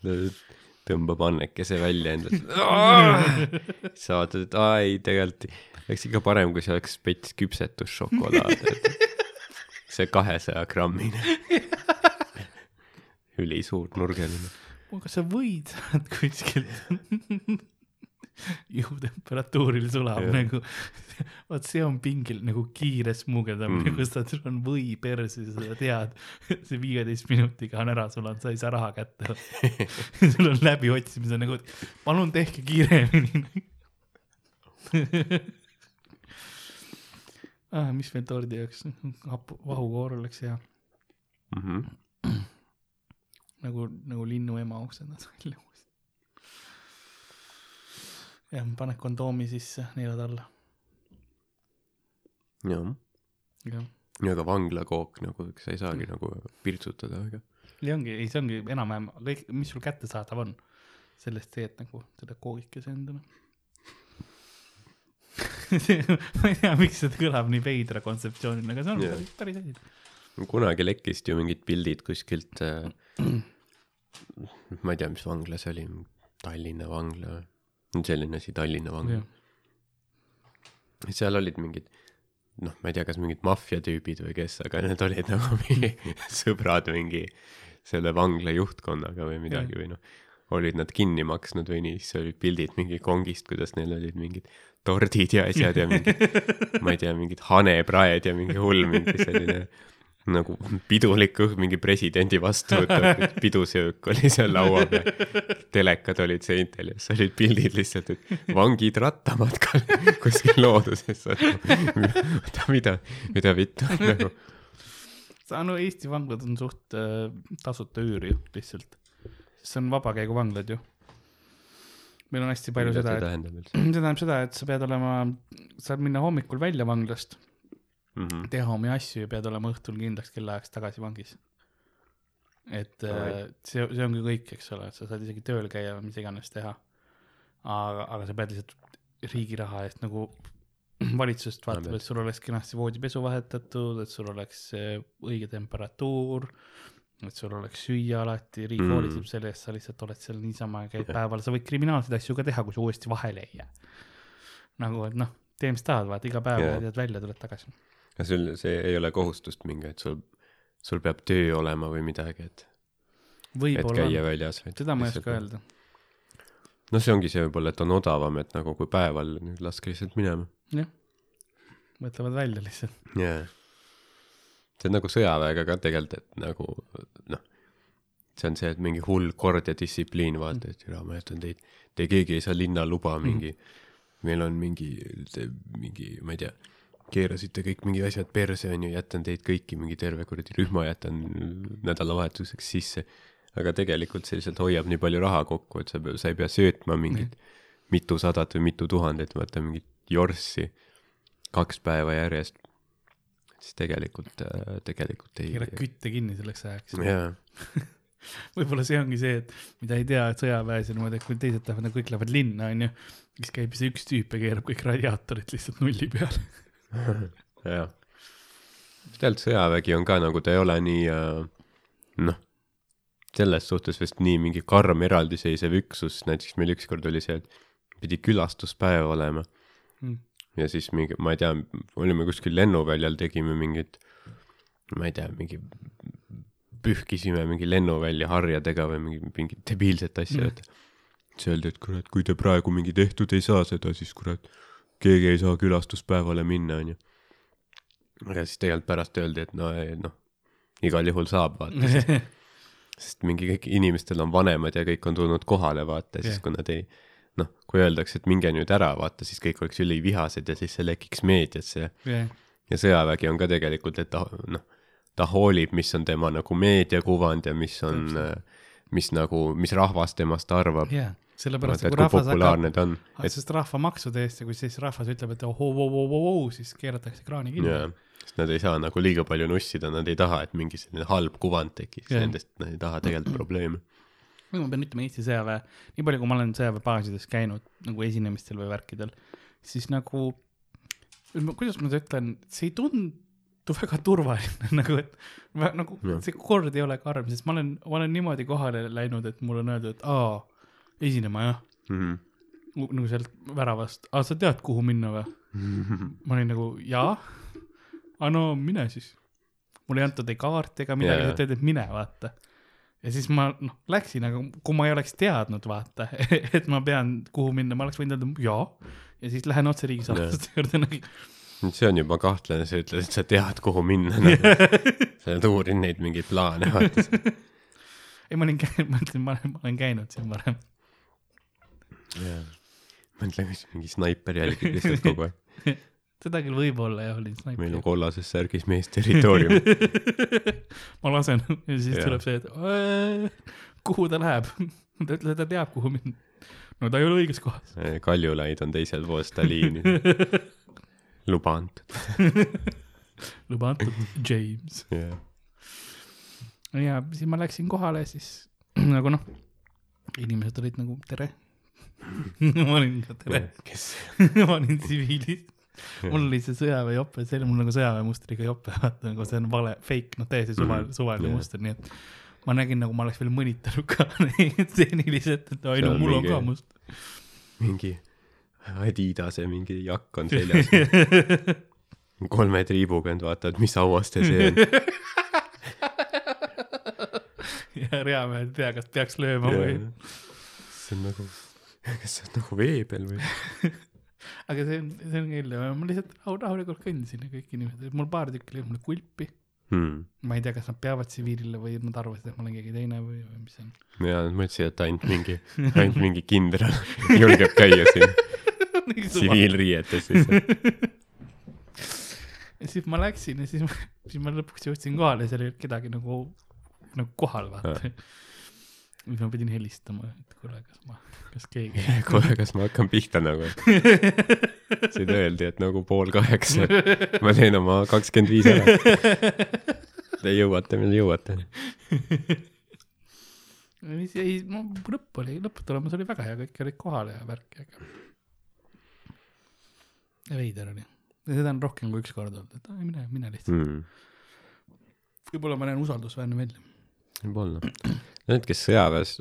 on? tõmbab annekese välja endast. sa vaatad, et aa ei, tegelikult oleks ikka parem, kui see oleks pets küpsetusšokolaad, et see kahesaja grammine. ülisuur nurgeline. kas sa võid kuskilt ihutemperatuuril sulab Jah. nagu, vot see on pingil nagu kiire smugeldamine Mm. mm., kus ta, on või perse, sa tead, see viieteist minutiga on ära sulanud, sa ei saa raha kätte. sul on läbiotsimise nagu, palun tehke kiiremini ah,. mis veel tordi jaoks, vahukoor oleks hea, Mhm. nagu, nagu linnu ema oksendad välja. jah, pane kondoomi sisse, neelad alla, jah, jah. ja ka vanglakook nagu, sa ei saagi nagu pirtsutada väga. ja ongi, ei see ongi enam-vähem kõik, mis sul kättesaadav on, sellest teed nagu selle koogikese endale. ma ei tea, miks see kõlab nii veidra kontseptsioonina, aga see on yeah. päris asi. kunagi lekkisid ju mingid pildid kuskilt äh, ma ei tea, mis vangla see oli, Tallinna vangla või, selline asi, Tallinna vangla. Seal olid mingid noh, ma ei tea, kas mingid maffiatüübid või kes, aga need olid nagu mingi sõbrad mingi selle vangla juhtkonnaga või midagi või noh, olid nad kinni maksnud või nii, siis olid pildid mingi kongist, kuidas neil olid mingid tordid ja asjad ja mingid, ma ei tea, mingid hanepraed ja mingi hull mingi selline nagu pidulik õhk mingi presidendi vastuvõtt, pidusöök oli seal laua peal. telekad olid seintel ja siis olid pildid lihtsalt, et vangid rattamatkal kuskil looduses. oota, mida, mida vittu nagu. no Eesti vanglad on suht äh, tasuta üür ju lihtsalt, see on vabakäiguvanglad ju. meil on hästi palju seda, et see tähendab seda, et sa pead olema, saad minna hommikul välja vanglast, mm? -hmm. teha omi asju ja pead olema õhtul kindlaks kellaajaks tagasi vangis. et äh, Alright. see, see ongi kõik, eks ole, et sa saad isegi tööl käia mis iganes teha. aga, aga sa pead lihtsalt riigi raha eest nagu valitsusest vaatab, et sul oleks kenasti voodipesu vahetatud, et sul oleks äh, õige temperatuur, et sul oleks süüa alati, riik Mm. hoolitseb selle eest, sa lihtsalt oled seal niisama ja käid Jah. päeval, sa võid kriminaalseid asju ka teha, kui sa uuesti vahele ei jää. nagu, et noh, tee mis tahad, vaata iga päev Jah. lähed välja, tuled tagasi. Sul see ei ole kohustust mingi, et sul, sul peab töö olema või midagi, et, et käia väljas. seda ma ei oska. öelda. noh, see ongi see võib-olla, et on odavam, et nagu kui päeval nüüd laske lihtsalt minema. mõtlevad välja lihtsalt. jaa. see on nagu sõjaväega ka tegelikult, et nagu noh, see on see, et mingi hull kord ja distsipliin, vaata, et jaa, ma jätan teid, te keegi ei saa linna luba mingi, meil on mingi, mingi, ma ei tea, keerasite kõik mingid asjad perse, on ju, jätan teid kõiki, mingi terve kuradi rühma jätan nädalavahetuseks sisse. aga tegelikult see lihtsalt hoiab nii palju raha kokku, et sa, sa ei pea söötma mingit mitusadat või mitu tuhandet, vaata mingit jorssi kaks päeva järjest. siis tegelikult, tegelikult ei. keerad kütte kinni selleks ajaks. jaa, võib-olla see ongi see, et mida ei tea, et sõjaväes on niimoodi, et kui teised tahavad, nagu kõik lähevad linna, onju, siis käib see üks tüüp ja keerab kõik radiaatorid lihtsalt nulli peale. jah. tegelikult sõjavägi on ka nagu, ta ei ole nii äh, noh, selles suhtes vist nii mingi karm eraldiseisev üksus, näiteks meil ükskord oli see, et pidi külastuspäev olema Mm. ja siis mingi, ma ei tea, olime kuskil lennuväljal, tegime mingit, ma ei tea, mingi pühkisime mingi lennuvälja harjadega või mingi, mingit debiilset asja Mm. mm., et siis öeldi, et kurat, kui te praegu mingi tehtud ei saa seda, siis kurat, keegi ei saa külastuspäevale minna, onju. aga siis tegelikult pärast öeldi, et no, noh, igal juhul saab, vaata, sest mingi kõik inimestel on vanemad ja kõik on tulnud kohale, vaata, ja siis Jah. kui nad ei noh, kui öeldakse, et minge nüüd ära, vaata, siis kõik oleks ülivihased ja siis see lekiks meediasse ja jah, ja sõjavägi on ka tegelikult, et ta noh, ta hoolib, mis on tema nagu meediakuvand ja mis on, mis nagu, mis rahvas temast arvab. jah, sellepärast, et kui rahvas hakkab, et sest rahvamaksude eest ja kui siis rahvas ütleb, et ohoo-ohoo-ohoo, siis keeratakse kraani kinni jaa, sest nad ei saa nagu liiga palju nussida, nad ei taha, et mingi selline halb kuvand tekiks Jah. nendest, nad ei taha tegelikult probleeme. ma pean ütlema Eesti sõjaväe, nii palju, kui ma olen sõjaväebaasides käinud nagu esinemistel või värkidel, siis nagu, kuidas ma nüüd ütlen, see ei tundu väga turvaline nagu, et nagu Jah. see kord ei ole karm, sest ma olen, ma olen niimoodi kohale läinud, et mulle on öeldud, et aa, esinema jah, Mhm. nagu sealt väravast, aa, sa tead, kuhu minna või? ma olin nagu jaa, aga no mine siis. mulle ei antud ei kaarti ega midagi yeah., öeldi, et mine vaata. ja siis ma noh läksin, aga kui ma ei oleks teadnud vaata, et ma pean kuhu minna, ma oleks võinud öelda jaa. ja siis lähen otse riigisaladuste juurde nagu see on juba kahtlane, sa ütled, et sa tead, kuhu minna nagu.. sa oled uurinud neid mingeid plaane, vaata. ei, ma olin käinud, ma olen, ma olen käinud siin varem. mõtle, kas mingi snaiper jälgib lihtsalt kogu aeg. seda küll võib-olla jah, olin meil on snaiper. kollases särgis mees territoorium. ma lasen ja siis Jah. tuleb see, et "Äh, kuhu ta läheb. ta ütles, et ta teab, kuhu minna. no ta ei ole õiges kohas. Kaljulaid on teisel pool seda liini. luba antud. luba antud, James. jah, ja siis ma läksin kohale, siis nagu noh, inimesed olid nagu tere. ma olin ka tere, kes? ma olin tsiviilis. mul oli see sõjaväe jope, see oli mul nagu sõjaväemustriga jope, vaata nagu see on vale, fake, noh täiesti suvaline, Mhm. suvaline Jah. muster, nii et ma nägin nagu ma oleks veel mõnitanud ka neid stseniliselt, et oi no mul on ka must. mingi Adidase mingi jakk on seljas. kolme triibuga, et vaatad, mis auaste see on. ja reamehed ei tea, kas peaks lööma või, see on nagu, kas sa oled nagu vee peal või? aga see on, see on küll, ma lihtsalt rahu- rahulikult kõndisin ja kõik inimesed, mul paar tükki lõid mulle kulpi Hmm. ma ei tea, kas nad peavad tsiviilile või nad arvasid, et ma olen keegi teine või, või mis see on. ja nad mõtlesid, et ainult mingi, ainult mingi kindral julgeb käia siin tsiviilriietes lihtsalt. ja siis ma läksin ja siis ma, siis ma lõpuks jõudsin kohale seal ei olnud kedagi nagu, nagu kohal vaata. Siis ma pidin helistama, et kuule, kas ma, kas keegi. kohe, kas ma hakkan pihta nagu? siin öeldi, et nagu pool kaheksa, ma teen oma kakskümmend viis ära. Te jõuate, millal jõuate. siis jäi, no lõpp oli, lõpptulemus oli väga hea, kõik olid kohal ja värk ja veider oli. ja seda on rohkem kui üks kord olnud, et ai, mine, mine lihtsalt mm.. Võib-olla ma näen usaldusväärne välja. võib-olla. Need, kes sõjaväes,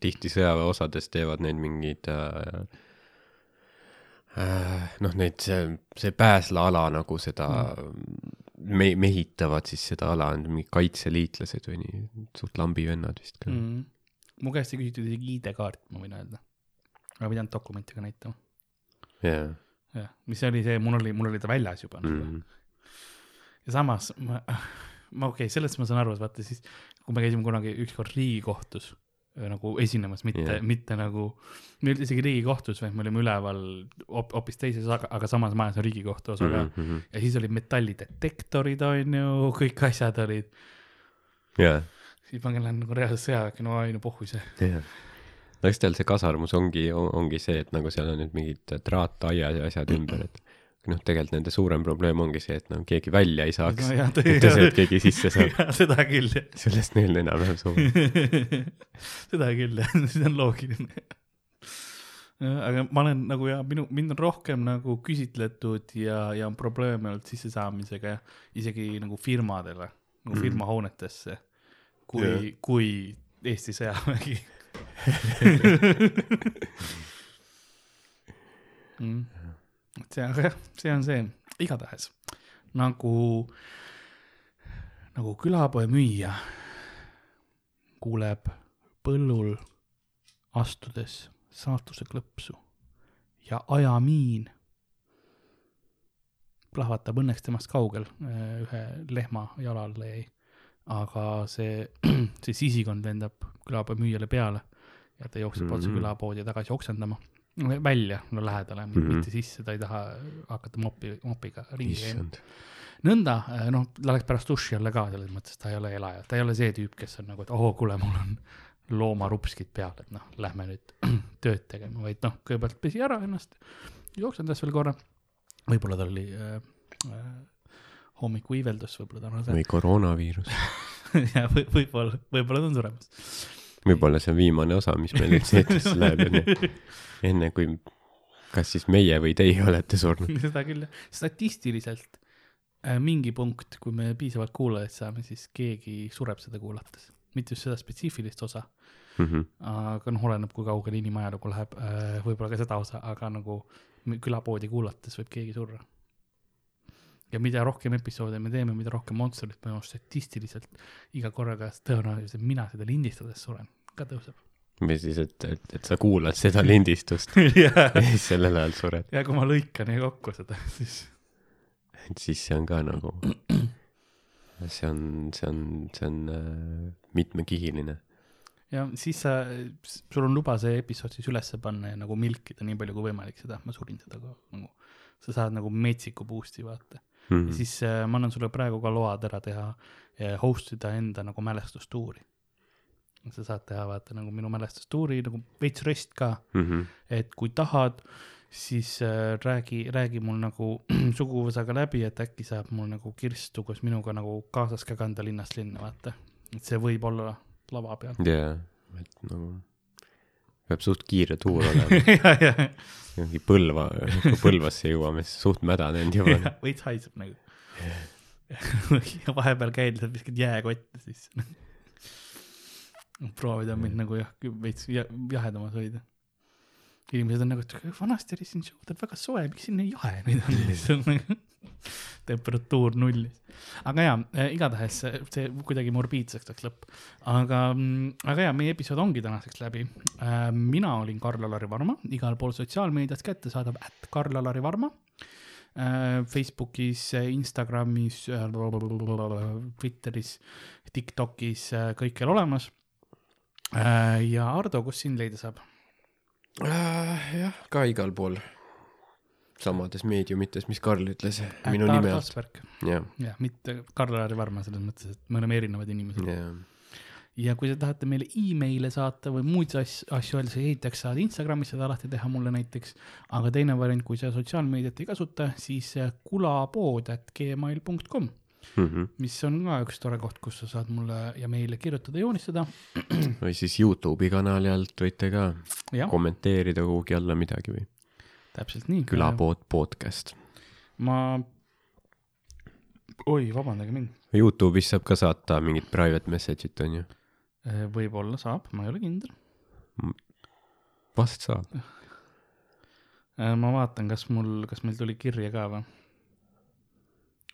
tihti sõjaväeosades teevad neid mingeid äh, äh, noh, neid, see, see pääsla-ala nagu seda me-, mehitavad siis seda ala, on mingid kaitseliitlased või nii, suht lambivennad vist ka mm.. mm.. mu käest ei küsitud isegi ID-kaart, ma võin öelda. ma ei pidanud dokumente ka näitama. jaa, jah, mis oli see, mul oli, mul oli ta väljas juba mm.. Mm. ja samas ma, ma okei okay,, sellest ma saan aru, et vaata siis, kui me käisime kunagi ükskord Riigikohtus äh, nagu esinemas, mitte yeah., mitte nagu, me ei olnud isegi Riigikohtus, vaid me olime üleval hoopis teises, aga, aga samas majas on Riigikohtu osa ka mm. Mhm. ja siis olid metallidetektorid, on ju, kõik asjad olid, jaa, siis ma lähen nagu reaalselt sõjaväkke, no ai no pohhu see. jaa. no eks teil see kasarmus ongi, ongi see, et nagu seal on nüüd mingid traataiad ja asjad ümber, et noh, tegelikult nende suurem probleem ongi see, et nagu keegi välja ei saaks No see, et keegi sisse saab. seda küll jah, sellest neil enam-vähem soovib. seda küll jah, see on loogiline. aga ma olen nagu ja minu, mind on rohkem nagu küsitletud ja, ja on probleeme olnud sissesaamisega isegi nagu firmadele, nagu Mhm. firmahoonetesse, kui yeah., kui Eesti sõjavägi mm.. Et see, see on see, igatahes nagu, nagu külapoe müüja kuuleb põllul astudes saatuse klõpsu ja ajamiin plahvatab õnneks temast kaugel, ühe lehma jalale jäi. aga see, see sisikond lendab külapoe müüjale peale ja ta jookseb mm -hmm. otse Mhm. külapoodi tagasi oksendama, välja, no lähedale mm. -hmm. mitte sisse, ta ei taha hakata mopi, mopiga ringi käima. nõnda, noh, ta läks pärast duši alla ka selles mõttes, ta ei ole elaja, ta ei ole see tüüp, kes on nagu, et oo, kuule, mul on loomarupskid peal, et noh, lähme nüüd tööd tegema, vaid noh, kõigepealt pesi ära ennast, jooksendas veel korra. võib-olla tal oli äh, äh, hommiku iiveldus, võib-olla ta on rase või koroonaviirus. ja või, võib-olla, võib-olla ta on suremas. võib-olla see on viimane osa, mis meil üldse eetrisse läheb enne, enne kui, kas siis meie või teie olete surnud. seda küll, statistiliselt äh, mingi punkt, kui me piisavalt kuulajaid saame, siis keegi sureb seda kuulates, mitte just seda spetsiifilist osa Mhm. aga noh, oleneb, kui kaugele inimajalugu läheb, võib-olla ka seda osa, aga nagu külapoodi kuulates võib keegi surra. ja mida rohkem episoode me teeme, mida rohkem Monsterit me statistiliselt iga korraga tõenäoliselt mina seda lindistades suren, ka tõuseb. Või siis, et, et, et sa kuulad seda lindistust ja ja siis sellel ajal sured. ja kui ma lõikan ja kokku seda, siis et siis see on ka nagu, see on, see on, see on äh, mitmekihiline. ja siis sa, sul on luba see episood siis ülesse panna ja nagu milkida nii palju kui võimalik seda, ma surin seda ka nagu, sa saad nagu metsiku boost'i vaata. Mhm. ja siis äh, ma annan sulle praegu ka load ära teha ja host ida enda nagu mälestustuuri. Sa saad teha vaata nagu minu mälestustuuri nagu veits rest ka, Mhm. et kui tahad, siis äh, räägi, räägi mul nagu suguvõsaga läbi, et äkki saab mul nagu kirstu koos minuga nagu kaasas ka kanda linnast linna, vaata. et see võib olla lava peal. jaa, et nagu peab suht kiire tuur olema, mingi Põlva, kui Põlvasse jõuame, siis suht mädanenud juba. ja veits haiseb nagu. ja vahepeal käid, viskad jääkotte sisse. Proovida mind nagu jah, veits ja- jahedamas hoida. inimesed on nagu, et vanasti oli siin suhteliselt väga soe, miks siin nii jahe nüüd on lihtsalt nagu temperatuur nullis. aga jaa äh,, igatahes see, see kuidagi morbiidseks läks lõpp. aga, aga jaa, meie episood ongi tänaseks läbi äh,. mina olin Karl-Alari Varma, igal pool sotsiaalmeedias kättesaadav, at Karl-Alari Varma äh,. Facebookis, Instagramis, Twitteris, Tiktokis, kõikjal olemas äh,. Ja Ardo, kus sind leida saab? jah, ka igal pool. samades meediumites, mis Karl ütles, minu nime alt. jah, jah, mitte Karl-Alari Varma selles mõttes, et me oleme erinevad inimesed. jah. ja kui te tahate meile email'e saata või muid asju, asju öelda, siis ehitaks saad Instagramis seda alati teha mulle näiteks. aga teine variant, kui sa sotsiaalmeediat ei kasuta, siis äh, kulapood at gmail.com, Mhm. mis on ka üks tore koht, kus sa saad mulle ja meile kirjutada, joonistada. või siis Youtube'i kanali alt võite ka jah, kommenteerida kuhugi alla midagi või täpselt nii. külapood podcast. ma, oi, vabandage mind, Youtube'is saab ka saata mingit private message'it onju, võib-olla saab, ma ei ole kindel. vast saab. ma vaatan, kas mul, kas meil tuli kirja ka või?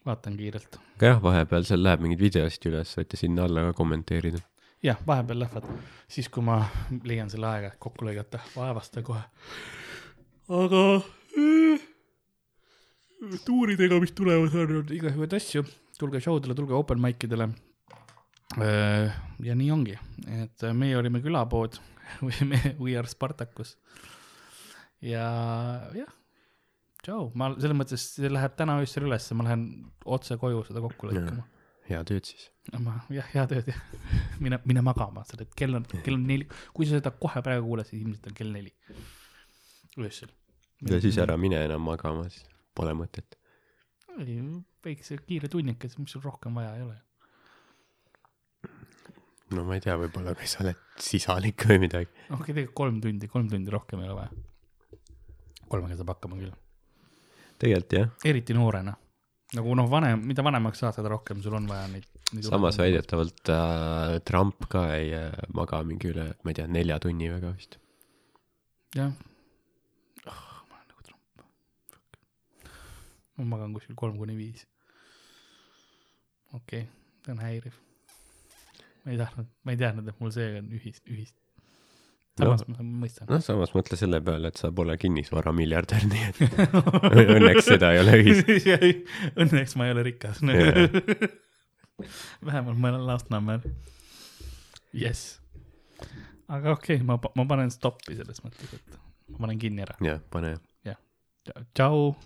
Vaatan kiirelt. aga jah, vahepeal seal läheb mingeid videosid üles, võite sinna alla ka kommenteerida. jah, vahepeal lähevad, siis kui ma leian selle aega, kokku lõigata, vaevasta kohe. aga äh, tuuridega, mis tulemas on, igasuguseid asju, tulge show dele, tulge open mic idele. ja nii ongi, et meie olime külapood We are Spartacus. ja jah, tšau, ma selles mõttes, see läheb täna öösel ülesse, ma lähen otse koju seda kokku lõikama. head ööd siis. ma jah, head ööd jah, mine, mine magama, sa tead, kell on, kell on neli, kui sa seda kohe praegu kuuled, siis ilmselt on kell neli. öösel. ja siis ära mine enam magama, siis pole mõtet. väikse kiire tunnikese, mis sul rohkem vaja ei ole. no ma ei tea, võib-olla kui sa oled sisalik või midagi. okei okay,, tegelikult kolm tundi, kolm tundi rohkem ei ole vaja. kolmega saab hakkama küll, tegelikult jah, eriti noorena. nagu noh, vanem, mida vanemaks saad, seda rohkem sul on vaja neid, neid. samas. väidetavalt äh, Trump ka ei äh, maga mingi üle, ma ei tea, nelja tunni väga vist. jah oh,. ma olen nagu Trump. ma magan kuskil kolm kuni viis. okei okay,, see on häiriv. ma ei tahtnud, ma ei teadnud, et mul seega on ühist, ühist. Samas no. ma mõistan. noh, samas mõtle selle peale, et sa pole kinnisvaramiljardär, nii et õnneks seda ei ole ühist. Õnneks ma ei ole rikas vähemalt ma elan Lasnamäel. jess. aga okei okay,, ma, ma panen stoppi selles mõttes, et ma panen kinni ära. jah, pane. tšau.